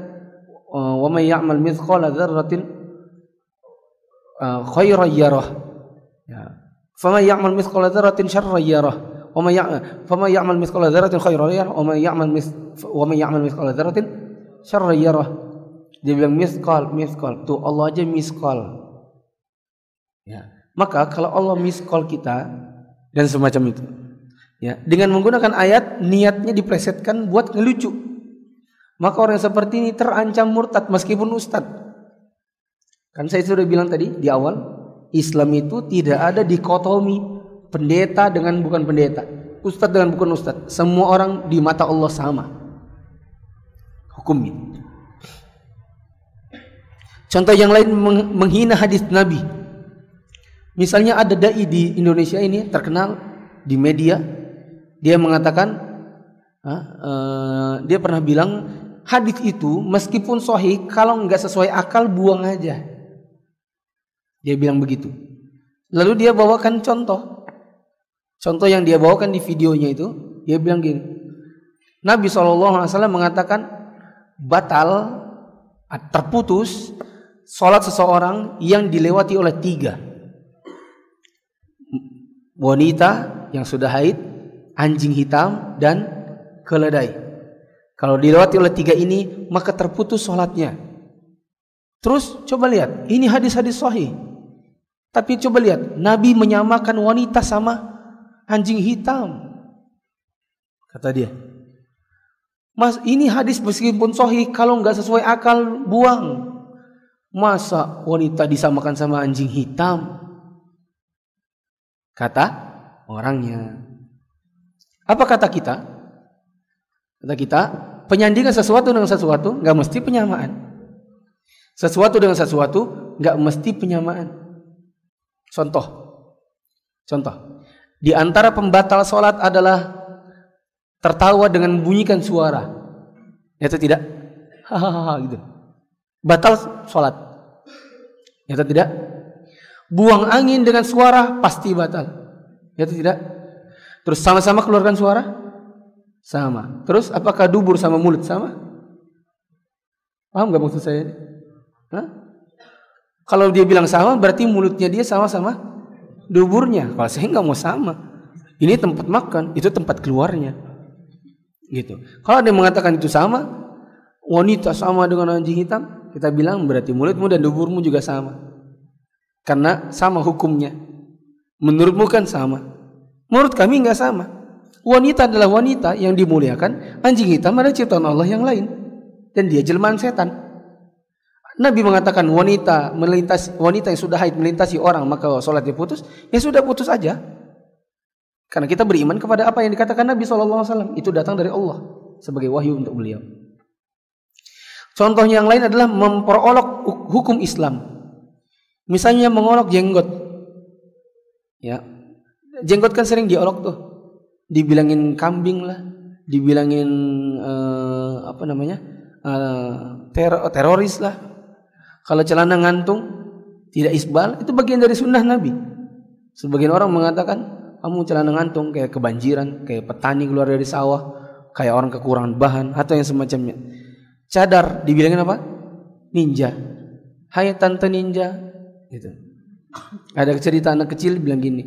wa may ya'mal mithqala dzarratin uh, khairan yarah. Ya. Faman ya'mal mithqala yarah. Wa may ya'mal faman ya'mal mithqala dzarratin khairan yarah wa may ya'mal wa may ya'mal. Dia bilang miskal, miskal. Tuh Allah aja miskal. Ya. Maka kalau Allah miskal kita dan semacam itu. Ya, dengan menggunakan ayat niatnya diplesetkan buat ngelucu. Maka orang seperti ini terancam murtad meskipun ustad. Kan saya sudah bilang tadi di awal, Islam itu tidak ada dikotomi pendeta dengan bukan pendeta, ustad dengan bukan ustad. Semua orang di mata Allah sama. Hukumnya. Contoh yang lain menghina hadis Nabi. Misalnya ada dai di Indonesia ini terkenal di media, dia mengatakan, uh, dia pernah bilang hadis itu meskipun sahih kalau nggak sesuai akal buang aja. Dia bilang begitu. Lalu dia bawakan contoh. Contoh yang dia bawakan di videonya itu, dia bilang gini. Nabi SAW mengatakan batal terputus sholat seseorang yang dilewati oleh tiga wanita yang sudah haid, anjing hitam dan keledai. Kalau dilewati oleh tiga ini maka terputus sholatnya. Terus coba lihat, ini hadis-hadis sahih. Tapi coba lihat, Nabi menyamakan wanita sama anjing hitam. Kata dia. Mas, ini hadis meskipun sahih kalau nggak sesuai akal buang. Masa wanita disamakan sama anjing hitam? Kata orangnya. Apa kata kita? Kata kita, penyandingan sesuatu dengan sesuatu nggak mesti penyamaan. Sesuatu dengan sesuatu nggak mesti penyamaan. Contoh, contoh. Di antara pembatal sholat adalah tertawa dengan membunyikan suara. Itu tidak? Hahaha gitu batal sholat. Ya atau tidak? Buang angin dengan suara pasti batal. Ya atau tidak? Terus sama-sama keluarkan suara? Sama. Terus apakah dubur sama mulut sama? Paham gak maksud saya? Hah? Kalau dia bilang sama berarti mulutnya dia sama-sama duburnya. Kalau saya nggak mau sama. Ini tempat makan, itu tempat keluarnya. Gitu. Kalau dia mengatakan itu sama, wanita sama dengan anjing hitam, kita bilang berarti mulutmu dan duburmu juga sama. Karena sama hukumnya. Menurutmu kan sama. Menurut kami nggak sama. Wanita adalah wanita yang dimuliakan. Anjing hitam adalah ciptaan Allah yang lain. Dan dia jelmaan setan. Nabi mengatakan wanita melintas wanita yang sudah haid melintasi orang maka sholatnya putus, ya sudah putus aja. Karena kita beriman kepada apa yang dikatakan Nabi SAW itu datang dari Allah sebagai wahyu untuk beliau. Contoh yang lain adalah memperolok hukum Islam. Misalnya mengolok jenggot. Ya. Jenggot kan sering diolok tuh. Dibilangin kambing lah, dibilangin uh, apa namanya? Uh, teroris lah. Kalau celana ngantung tidak isbal, itu bagian dari sunnah Nabi. Sebagian orang mengatakan kamu celana ngantung kayak kebanjiran, kayak petani keluar dari sawah, kayak orang kekurangan bahan atau yang semacamnya cadar dibilangin apa? Ninja. Hai tante ninja. Gitu. Ada cerita anak kecil bilang gini,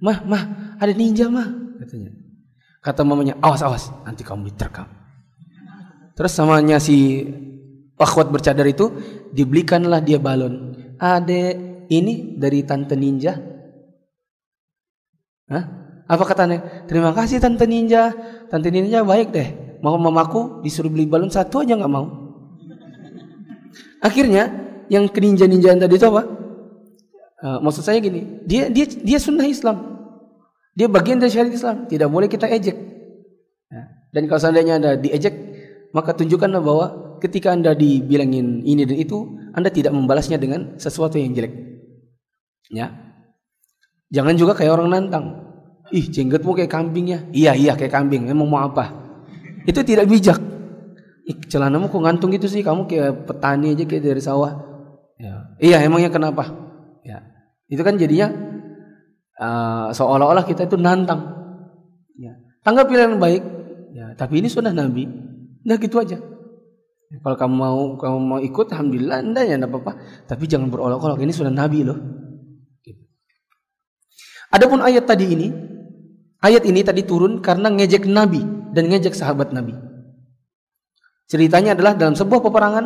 "Mah, mah, ada ninja, mah." katanya. Kata mamanya, "Awas, awas, nanti kamu diterkam." Terus samanya si akhwat bercadar itu dibelikanlah dia balon. Ade ini dari tante ninja. Hah? Apa katanya? Terima kasih tante ninja. Tante ninja baik deh mau mamaku disuruh beli balon satu aja nggak mau. Akhirnya yang keninja ninjaan tadi itu apa? Uh, maksud saya gini, dia dia dia sunnah Islam, dia bagian dari syariat Islam, tidak boleh kita ejek. Ya. Dan kalau seandainya anda diejek, maka tunjukkanlah bahwa ketika anda dibilangin ini dan itu, anda tidak membalasnya dengan sesuatu yang jelek. Ya, jangan juga kayak orang nantang. Ih, jenggotmu kayak kambing ya? Iya, iya kayak kambing. Emang mau apa? Itu tidak bijak. Ih, celanamu kok ngantung gitu sih? Kamu kayak petani aja kayak dari sawah. Ya. Iya, emangnya kenapa? Ya. Itu kan jadinya uh, seolah-olah kita itu nantang. Ya. Tanggapi yang baik. Ya, tapi ini sudah Nabi. Nah gitu aja. Kalau kamu mau kamu mau ikut, alhamdulillah, anda ya, apa-apa. Tapi jangan berolok-olok. Ini sudah Nabi loh. Gitu. Adapun ayat tadi ini, ayat ini tadi turun karena ngejek Nabi dan ngejek sahabat Nabi. Ceritanya adalah dalam sebuah peperangan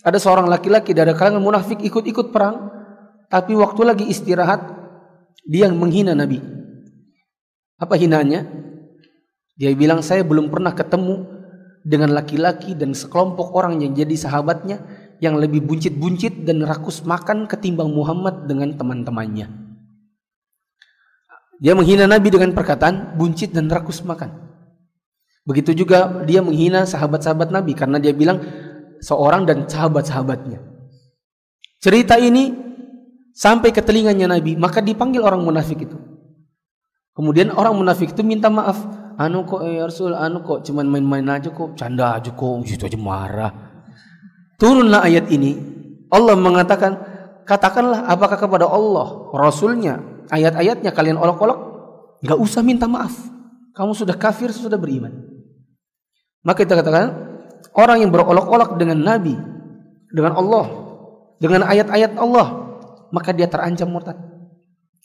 ada seorang laki-laki dari kalangan munafik ikut-ikut perang, tapi waktu lagi istirahat dia menghina Nabi. Apa hinanya? Dia bilang saya belum pernah ketemu dengan laki-laki dan sekelompok orang yang jadi sahabatnya yang lebih buncit-buncit dan rakus makan ketimbang Muhammad dengan teman-temannya. Dia menghina Nabi dengan perkataan buncit dan rakus makan. Begitu juga dia menghina sahabat-sahabat Nabi karena dia bilang seorang dan sahabat-sahabatnya. Cerita ini sampai ke telinganya Nabi, maka dipanggil orang munafik itu. Kemudian orang munafik itu minta maaf. Anu kok ya Rasul, anu kok cuman main-main aja kok, canda aja kok, situ aja marah. Turunlah ayat ini. Allah mengatakan, katakanlah apakah kepada Allah, Rasulnya, ayat-ayatnya kalian olok-olok, nggak usah minta maaf. Kamu sudah kafir, sudah beriman. Maka kita katakan, orang yang berolok-olok dengan Nabi, dengan Allah, dengan ayat-ayat Allah, maka dia terancam murtad.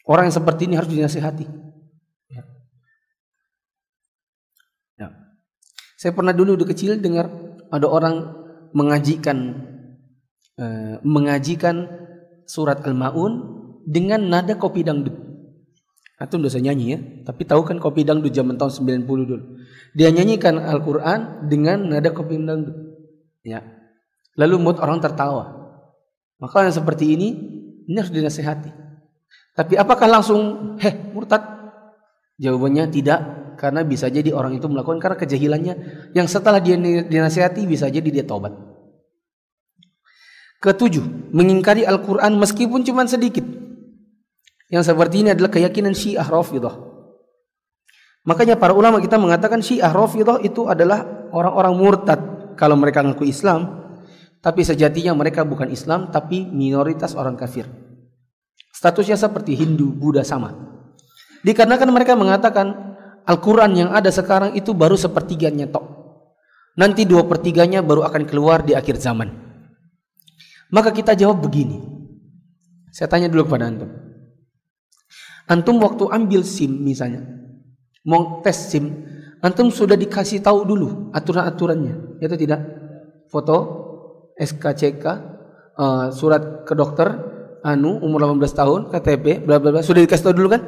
Orang yang seperti ini harus dinasihati. Ya. Ya. Saya pernah dulu di kecil dengar ada orang mengajikan eh, mengajikan surat Al-Maun dengan nada kopi dangdut. Itu udah saya nyanyi ya, tapi tahu kan kopi dangdut zaman tahun 90 dulu. Dia nyanyikan Al-Quran dengan nada kopi dangdut. Ya. Lalu mood orang tertawa. Maka yang seperti ini, ini harus dinasehati. Tapi apakah langsung, heh murtad? Jawabannya tidak, karena bisa jadi orang itu melakukan karena kejahilannya yang setelah dia dinasehati bisa jadi dia taubat. Ketujuh, mengingkari Al-Quran meskipun cuma sedikit. Yang seperti ini adalah keyakinan Syiah Rafidah. Makanya para ulama kita mengatakan Syiah Rafidhah itu adalah orang-orang murtad kalau mereka ngaku Islam, tapi sejatinya mereka bukan Islam tapi minoritas orang kafir. Statusnya seperti Hindu, Buddha sama. Dikarenakan mereka mengatakan Al-Quran yang ada sekarang itu baru sepertiganya tok. Nanti dua pertiganya baru akan keluar di akhir zaman. Maka kita jawab begini. Saya tanya dulu kepada antum. Antum waktu ambil SIM misalnya, mau tes SIM, antum sudah dikasih tahu dulu aturan-aturannya, itu tidak? Foto, SKCK, uh, eh, surat ke dokter, anu umur 18 tahun, KTP, bla bla bla, sudah dikasih tahu dulu kan?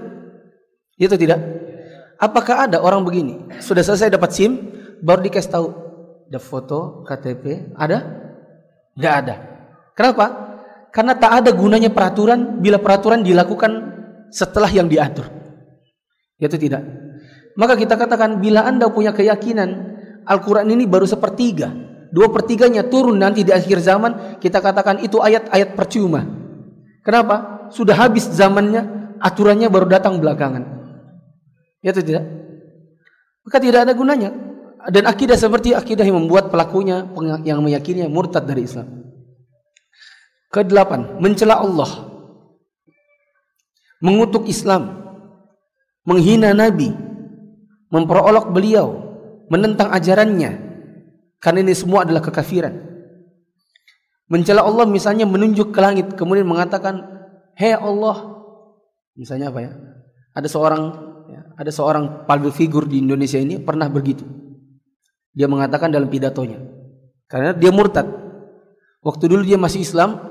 Itu tidak? Apakah ada orang begini? Sudah selesai dapat SIM, baru dikasih tahu ada foto, KTP, ada? Gak ada. Kenapa? Karena tak ada gunanya peraturan bila peraturan dilakukan setelah yang diatur. Itu tidak. Maka kita katakan bila anda punya keyakinan Al-Quran ini baru sepertiga, dua pertiganya turun nanti di akhir zaman, kita katakan itu ayat-ayat percuma. Kenapa? Sudah habis zamannya, aturannya baru datang belakangan. Ya atau tidak? Maka tidak ada gunanya. Dan akidah seperti akidah yang membuat pelakunya yang meyakininya murtad dari Islam. Kedelapan, mencela Allah. Mengutuk Islam. Menghina Nabi memperolok beliau, menentang ajarannya. Karena ini semua adalah kekafiran. Mencela Allah misalnya menunjuk ke langit kemudian mengatakan, "Hei Allah." Misalnya apa ya? Ada seorang ada seorang public figure di Indonesia ini pernah begitu. Dia mengatakan dalam pidatonya. Karena dia murtad. Waktu dulu dia masih Islam,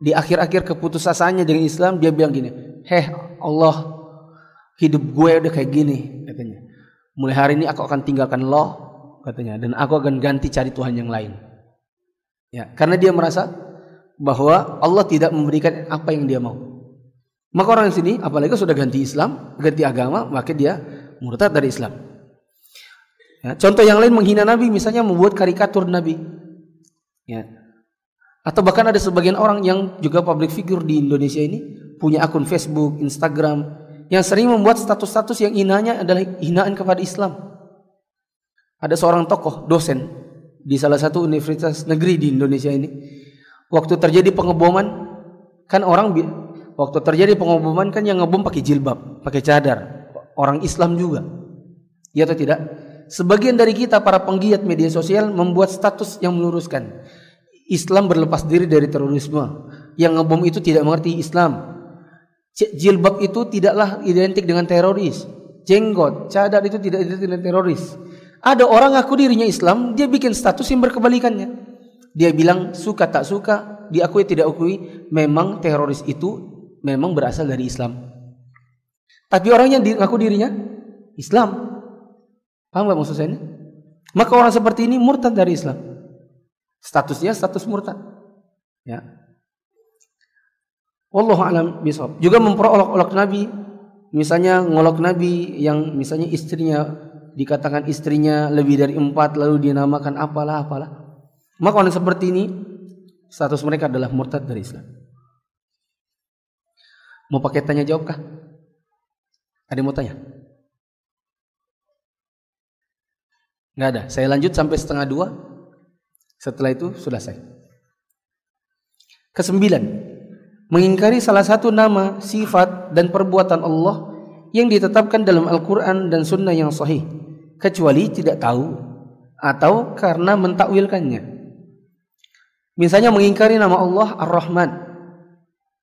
di akhir-akhir keputusasaannya dengan Islam dia bilang gini, "Heh Allah, hidup gue udah kayak gini," katanya. Mulai hari ini aku akan tinggalkan Allah katanya dan aku akan ganti cari Tuhan yang lain. Ya, karena dia merasa bahwa Allah tidak memberikan apa yang dia mau. Maka orang di sini apalagi sudah ganti Islam, ganti agama, maka dia murtad dari Islam. Ya, contoh yang lain menghina Nabi misalnya membuat karikatur Nabi. Ya. Atau bahkan ada sebagian orang yang juga public figure di Indonesia ini punya akun Facebook, Instagram, yang sering membuat status-status yang hinanya adalah hinaan kepada Islam. Ada seorang tokoh, dosen di salah satu universitas negeri di Indonesia ini. Waktu terjadi pengeboman, Kan orang waktu terjadi pengumuman kan yang ngebom pakai jilbab, pakai cadar. Orang Islam juga. Ya atau tidak? Sebagian dari kita para penggiat media sosial membuat status yang meluruskan. Islam berlepas diri dari terorisme. Yang ngebom itu tidak mengerti Islam. Jilbab itu tidaklah identik dengan teroris. Jenggot, cadar itu tidak identik dengan teroris. Ada orang ngaku dirinya Islam, dia bikin status yang berkebalikannya. Dia bilang suka tak suka, diakui tidak akui, memang teroris itu memang berasal dari Islam. Tapi orang yang ngaku dirinya Islam. Paham gak maksud saya ini? Maka orang seperti ini murtad dari Islam. Statusnya status murtad. Ya. Wallahu alam bisawab. Juga memperolok-olok Nabi, misalnya ngolok Nabi yang misalnya istrinya dikatakan istrinya lebih dari empat lalu dinamakan apalah apalah. Maka orang seperti ini status mereka adalah murtad dari Islam. Mau pakai tanya jawab kah? Ada yang mau tanya? Nggak ada. Saya lanjut sampai setengah dua. Setelah itu sudah saya. Kesembilan, mengingkari salah satu nama, sifat dan perbuatan Allah yang ditetapkan dalam Al-Quran dan Sunnah yang sahih, kecuali tidak tahu atau karena mentakwilkannya. Misalnya mengingkari nama Allah Ar-Rahman.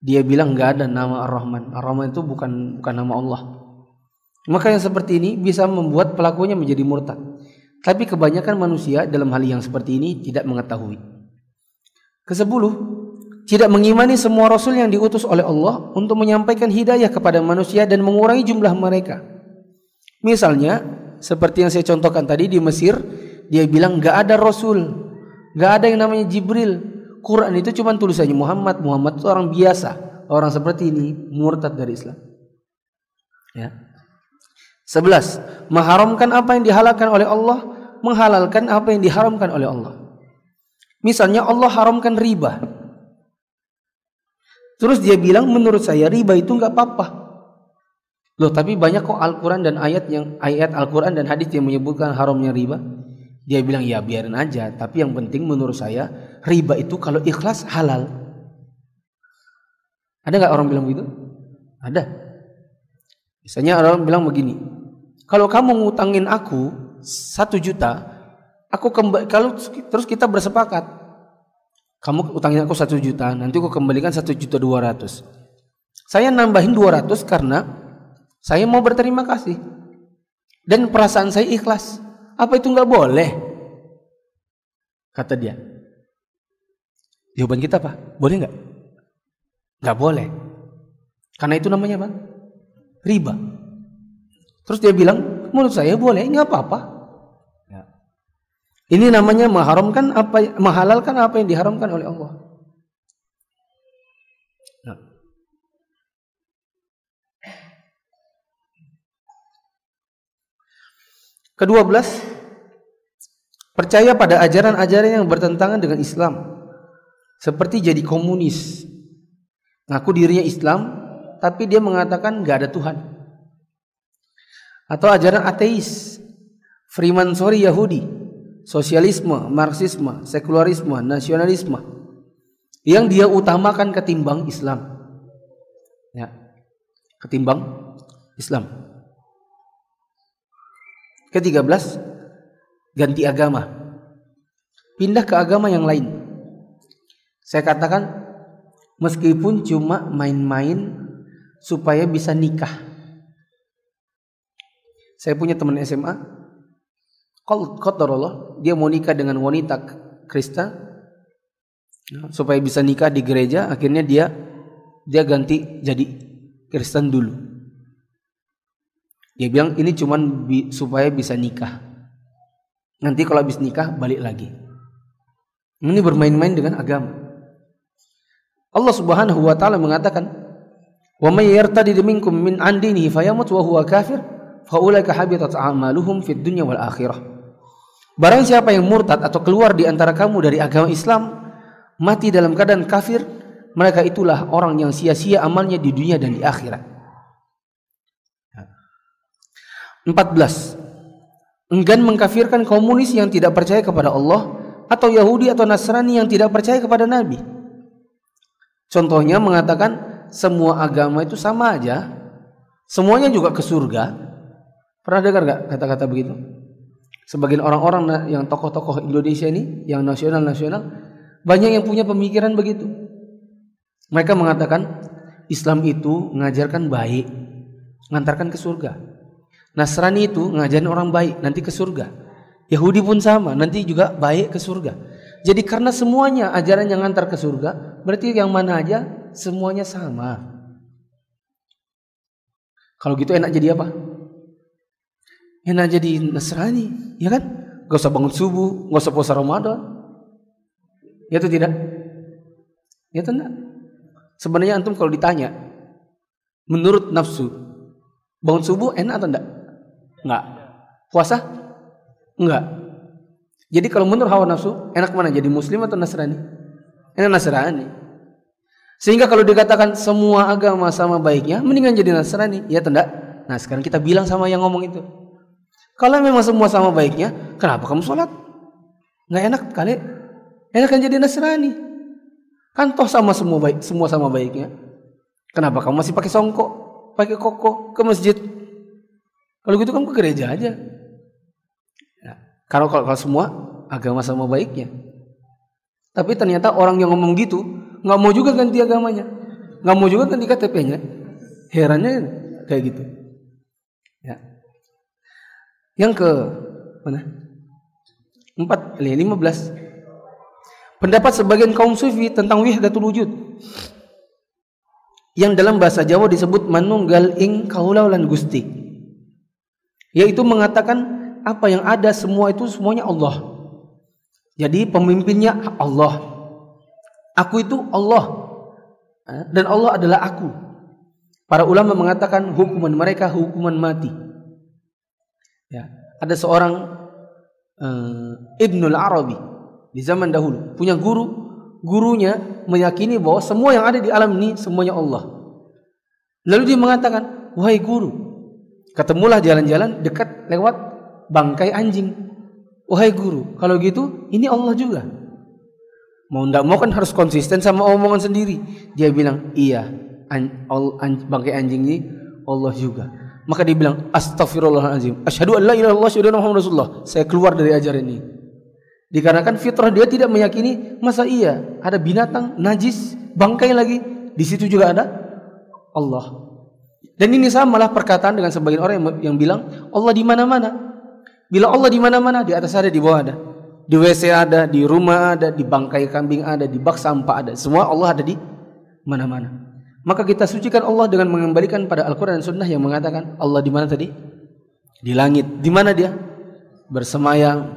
Dia bilang nggak ada nama Ar-Rahman. Ar-Rahman itu bukan bukan nama Allah. Maka yang seperti ini bisa membuat pelakunya menjadi murtad. Tapi kebanyakan manusia dalam hal yang seperti ini tidak mengetahui. Kesepuluh, tidak mengimani semua rasul yang diutus oleh Allah untuk menyampaikan hidayah kepada manusia dan mengurangi jumlah mereka. Misalnya, seperti yang saya contohkan tadi di Mesir, dia bilang gak ada rasul, gak ada yang namanya Jibril. Quran itu cuma tulisannya Muhammad. Muhammad itu orang biasa, orang seperti ini murtad dari Islam. Ya. 11. Mengharamkan apa yang dihalalkan oleh Allah, menghalalkan apa yang diharamkan oleh Allah. Misalnya Allah haramkan riba. Terus dia bilang menurut saya riba itu nggak apa-apa. Loh tapi banyak kok Al-Quran dan ayat yang ayat Al-Quran dan hadis yang menyebutkan haramnya riba. Dia bilang ya biarin aja. Tapi yang penting menurut saya riba itu kalau ikhlas halal. Ada nggak orang bilang begitu? Ada. Misalnya orang bilang begini. Kalau kamu ngutangin aku satu juta, aku kembali kalau terus kita bersepakat kamu utangin aku satu juta, nanti aku kembalikan satu juta dua ratus. Saya nambahin dua ratus karena saya mau berterima kasih. Dan perasaan saya ikhlas. Apa itu nggak boleh? Kata dia. Jawaban kita apa? Boleh nggak? Nggak boleh. Karena itu namanya apa? Riba. Terus dia bilang, menurut saya boleh, nggak apa-apa. Ini namanya mengharamkan apa menghalalkan apa yang diharamkan oleh Allah. Nah. Kedua belas percaya pada ajaran-ajaran yang bertentangan dengan Islam seperti jadi komunis ngaku dirinya Islam tapi dia mengatakan nggak ada Tuhan atau ajaran ateis Freemansori Yahudi sosialisme, marxisme, sekularisme, nasionalisme yang dia utamakan ketimbang Islam. Ya. Ketimbang Islam. Ketiga belas ganti agama. Pindah ke agama yang lain. Saya katakan meskipun cuma main-main supaya bisa nikah. Saya punya teman SMA qadarullah dia mau nikah dengan wanita Kristen supaya bisa nikah di gereja akhirnya dia dia ganti jadi Kristen dulu. Dia bilang ini cuman bi, supaya bisa nikah. Nanti kalau habis nikah balik lagi. Ini bermain-main dengan agama Allah Subhanahu wa taala mengatakan wa may yartadi minkum min an dinihi fayamut wa huwa kafir fa ulaika habitat a'maluhum fid dunya wal akhirah Barang siapa yang murtad atau keluar di antara kamu dari agama Islam, mati dalam keadaan kafir, mereka itulah orang yang sia-sia amalnya di dunia dan di akhirat. 14. Enggan mengkafirkan komunis yang tidak percaya kepada Allah atau Yahudi atau Nasrani yang tidak percaya kepada Nabi. Contohnya mengatakan semua agama itu sama aja, semuanya juga ke surga. Pernah dengar gak kata-kata begitu? Sebagian orang-orang yang tokoh-tokoh Indonesia ini, yang nasional-nasional, banyak yang punya pemikiran begitu. Mereka mengatakan Islam itu mengajarkan baik, mengantarkan ke surga. Nasrani itu ngajarin orang baik, nanti ke surga. Yahudi pun sama, nanti juga baik ke surga. Jadi karena semuanya ajaran yang antar ke surga, berarti yang mana aja semuanya sama. Kalau gitu enak jadi apa? Enak jadi Nasrani, ya kan? Gak usah bangun subuh, gak usah puasa Ramadan. Ya itu tidak? Ya itu enggak? Sebenarnya antum kalau ditanya, menurut nafsu, bangun subuh enak atau enggak? Enggak. Puasa? Enggak. Jadi kalau menurut hawa nafsu, enak mana jadi muslim atau nasrani? Enak nasrani. Sehingga kalau dikatakan semua agama sama baiknya, mendingan jadi nasrani. Ya tidak? Nah sekarang kita bilang sama yang ngomong itu. Kalau memang semua sama baiknya, kenapa kamu sholat? Nggak enak kali. Enak kan jadi nasrani. Kan toh sama semua baik, semua sama baiknya. Kenapa kamu masih pakai songkok, pakai koko ke masjid? Kalau gitu kamu ke gereja aja. Kalau kalau semua agama sama baiknya. Tapi ternyata orang yang ngomong gitu nggak mau juga ganti agamanya, nggak mau juga ganti KTP-nya. Herannya kayak gitu. Ya. Yang ke mana? Empat, lima belas. Pendapat sebagian kaum sufi tentang wihdatul wujud yang dalam bahasa Jawa disebut manunggal ing kaulaulan gusti yaitu mengatakan apa yang ada semua itu semuanya Allah. Jadi pemimpinnya Allah. Aku itu Allah. Eh, dan Allah adalah aku. Para ulama mengatakan hukuman mereka hukuman mati. Ya, ada seorang uh, Ibnul Arabi di zaman dahulu punya guru, gurunya meyakini bahwa semua yang ada di alam ini semuanya Allah. Lalu dia mengatakan, "Wahai guru, ketemulah jalan-jalan dekat lewat bangkai anjing. Wahai guru, kalau gitu ini Allah juga. Mau ndak mau kan harus konsisten sama omongan sendiri. Dia bilang, iya, an, an, bangkai anjing ini Allah juga. Maka dia bilang, astagfirullahaladzim. Asyhadu an la ilaha illallah Muhammad Rasulullah. Saya keluar dari ajaran ini. Dikarenakan fitrah dia tidak meyakini masa iya ada binatang najis bangkai lagi di situ juga ada Allah. Dan ini samalah perkataan dengan sebagian orang yang, yang bilang Allah di mana-mana. Bila Allah di mana-mana, di atas ada, di bawah ada. Di WC ada, di rumah ada, di bangkai kambing ada, di bak sampah ada. Semua Allah ada di mana-mana. Maka kita sucikan Allah dengan mengembalikan pada Al-Quran dan Sunnah yang mengatakan Allah di mana tadi? Di langit. Di mana dia? Bersemayam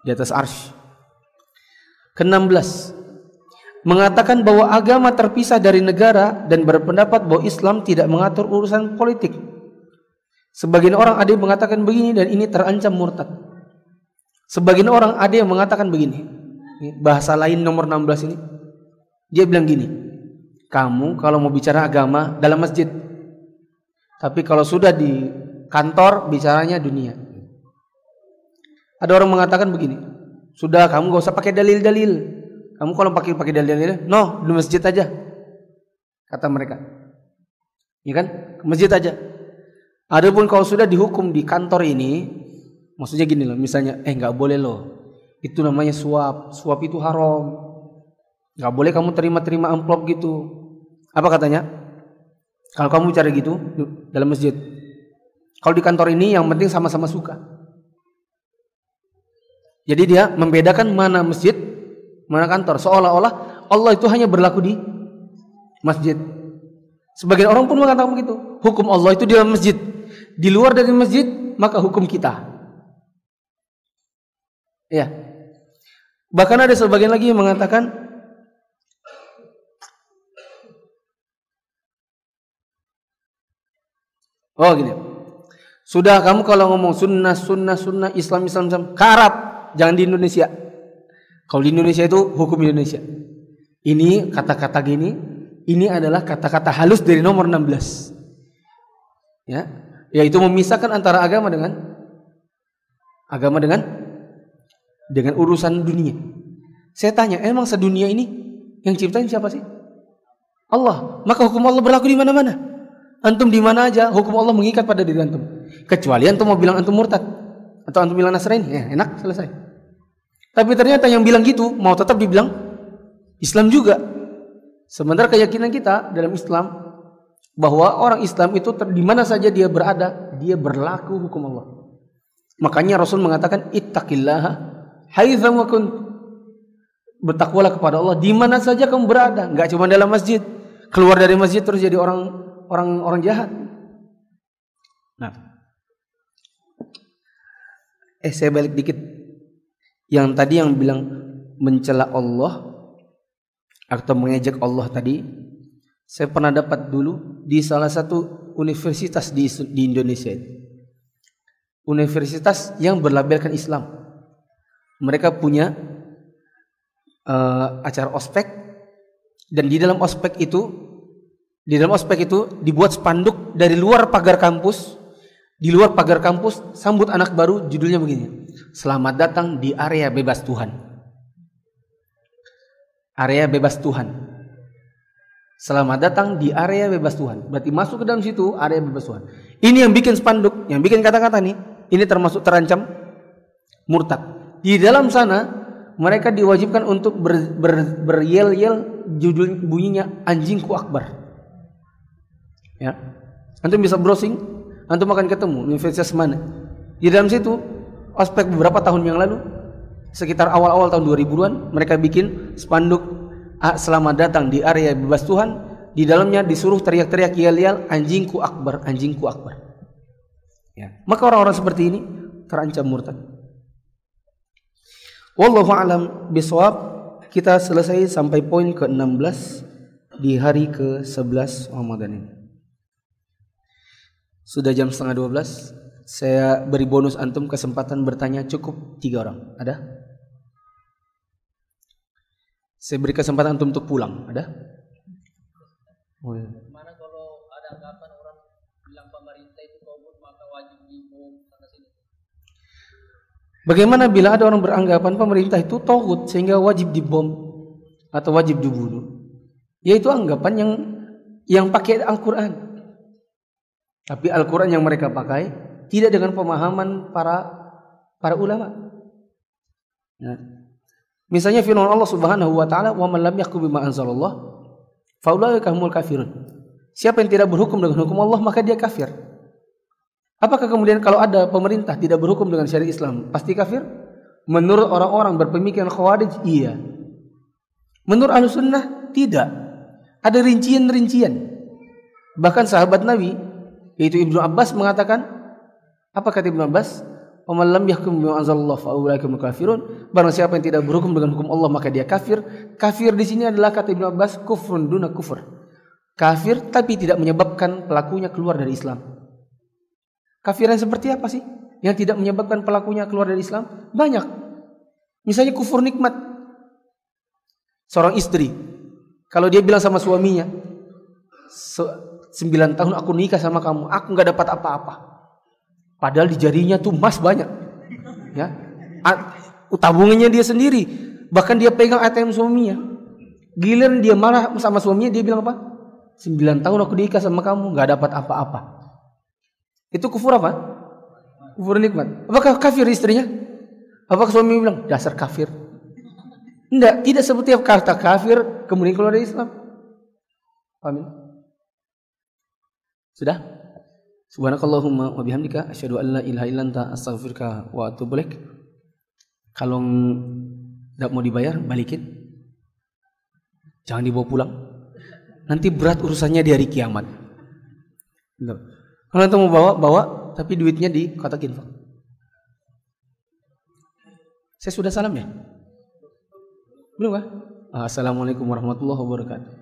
di atas arsh. Ke-16 mengatakan bahwa agama terpisah dari negara dan berpendapat bahwa Islam tidak mengatur urusan politik. Sebagian orang ada yang mengatakan begini dan ini terancam murtad. Sebagian orang ada yang mengatakan begini. Bahasa lain nomor 16 ini. Dia bilang gini. Kamu kalau mau bicara agama dalam masjid. Tapi kalau sudah di kantor bicaranya dunia. Ada orang mengatakan begini. Sudah kamu gak usah pakai dalil-dalil. Kamu kalau pakai pakai dalil-dalil, no, di masjid aja. Kata mereka. Ya kan? Ke masjid aja. Adapun kalau sudah dihukum di kantor ini, maksudnya gini loh, misalnya, eh nggak boleh loh, itu namanya suap, suap itu haram, nggak boleh kamu terima-terima amplop gitu. Apa katanya? Kalau kamu cari gitu dalam masjid, kalau di kantor ini yang penting sama-sama suka. Jadi dia membedakan mana masjid, mana kantor. Seolah-olah Allah itu hanya berlaku di masjid. Sebagian orang pun mengatakan begitu. Hukum Allah itu di dalam masjid di luar dari masjid maka hukum kita. Ya. Bahkan ada sebagian lagi yang mengatakan Oh gini. Sudah kamu kalau ngomong sunnah, sunnah, sunnah, Islam, Islam, Islam, karat. Jangan di Indonesia. Kalau di Indonesia itu hukum Indonesia. Ini kata-kata gini, ini adalah kata-kata halus dari nomor 16. Ya, yaitu memisahkan antara agama dengan agama dengan dengan urusan dunia. Saya tanya, emang sedunia ini yang ciptain siapa sih? Allah, maka hukum Allah berlaku di mana-mana. Antum di mana aja, hukum Allah mengikat pada diri antum. Kecuali antum mau bilang antum murtad atau antum bilang Nasrani, ya enak selesai. Tapi ternyata yang bilang gitu mau tetap dibilang Islam juga. Sementara keyakinan kita dalam Islam bahwa orang Islam itu di mana saja dia berada, dia berlaku hukum Allah. Makanya Rasul mengatakan ittaqillaha haitsa wa kunt. Bertakwalah kepada Allah di mana saja kamu berada, enggak cuma dalam masjid keluar dari masjid terus jadi orang orang orang jahat. Nah, eh saya balik dikit. Yang tadi yang bilang mencela Allah atau mengejek Allah tadi, saya pernah dapat dulu di salah satu universitas di, di Indonesia. Universitas yang berlabelkan Islam. Mereka punya uh, acara ospek dan di dalam ospek itu di dalam ospek itu dibuat spanduk dari luar pagar kampus. Di luar pagar kampus sambut anak baru judulnya begini. Selamat datang di area bebas Tuhan. Area bebas Tuhan. Selamat datang di area bebas Tuhan. Berarti masuk ke dalam situ area bebas Tuhan. Ini yang bikin spanduk, yang bikin kata-kata nih. Ini termasuk terancam murtad. Di dalam sana mereka diwajibkan untuk ber, ber, beryel-yel judul bunyinya anjingku akbar. Ya. Antum bisa browsing, antum akan ketemu universitas mana. Di dalam situ, ospek beberapa tahun yang lalu, sekitar awal-awal tahun 2000-an, mereka bikin spanduk selamat datang di area bebas Tuhan. Di dalamnya disuruh teriak-teriak yel-yel anjingku akbar, anjingku akbar. Ya. Maka orang-orang seperti ini terancam murtad. Wallahu alam bisawab. Kita selesai sampai poin ke-16 di hari ke-11 Ramadan ini. Sudah jam setengah dua belas. Saya beri bonus antum kesempatan bertanya cukup tiga orang. Ada? Saya beri kesempatan antum untuk pulang. Ada? Oh. Mana kalau ada anggapan orang bilang pemerintah itu togut maka wajib dibom sana sini? Bagaimana bila ada orang beranggapan pemerintah itu togut sehingga wajib dibom atau wajib dibunuh? Yaitu anggapan yang yang pakai Al-Quran. Tapi Al-Quran yang mereka pakai tidak dengan pemahaman para para ulama. Nah, misalnya firman Allah Subhanahu wa taala, "Wa man lam yahkum bima anzalallah, faulaika humul kafirun." Siapa yang tidak berhukum dengan hukum Allah, maka dia kafir. Apakah kemudian kalau ada pemerintah tidak berhukum dengan syariat Islam, pasti kafir? Menurut orang-orang berpemikiran khawarij, iya. Menurut ahlu sunnah, tidak. Ada rincian-rincian. Bahkan sahabat Nabi yaitu Ibnu Abbas mengatakan apa kata Ibnu Abbas? "Waman lam yahkum bima anzalallah fa kafirun." Barang siapa yang tidak berhukum dengan hukum Allah maka dia kafir. Kafir di sini adalah kata Ibnu Abbas kufrun duna kufur. Kafir tapi tidak menyebabkan pelakunya keluar dari Islam. Kafir yang seperti apa sih? Yang tidak menyebabkan pelakunya keluar dari Islam? Banyak. Misalnya kufur nikmat. Seorang istri kalau dia bilang sama suaminya, sembilan tahun aku nikah sama kamu, aku nggak dapat apa-apa. Padahal di jarinya tuh emas banyak. Ya. Tabungannya dia sendiri. Bahkan dia pegang ATM suaminya. Giliran dia marah sama suaminya, dia bilang apa? Sembilan tahun aku nikah sama kamu, nggak dapat apa-apa. Itu kufur apa? Kufur nikmat. Apakah kafir istrinya? Apakah suami bilang dasar kafir? Tidak, tidak seperti kata kafir kemudian keluar dari Islam. Amin. Sudah? Subhanakallahumma wa bihamdika asyhadu an la ilaha illa anta astaghfiruka wa atubu ilaik. Kalau tidak mau dibayar, balikin. Jangan dibawa pulang. Nanti berat urusannya di hari kiamat. Kalau nanti mau bawa, bawa, tapi duitnya di kotak infak. Saya sudah salam ya? Belum kah? Assalamualaikum warahmatullahi wabarakatuh.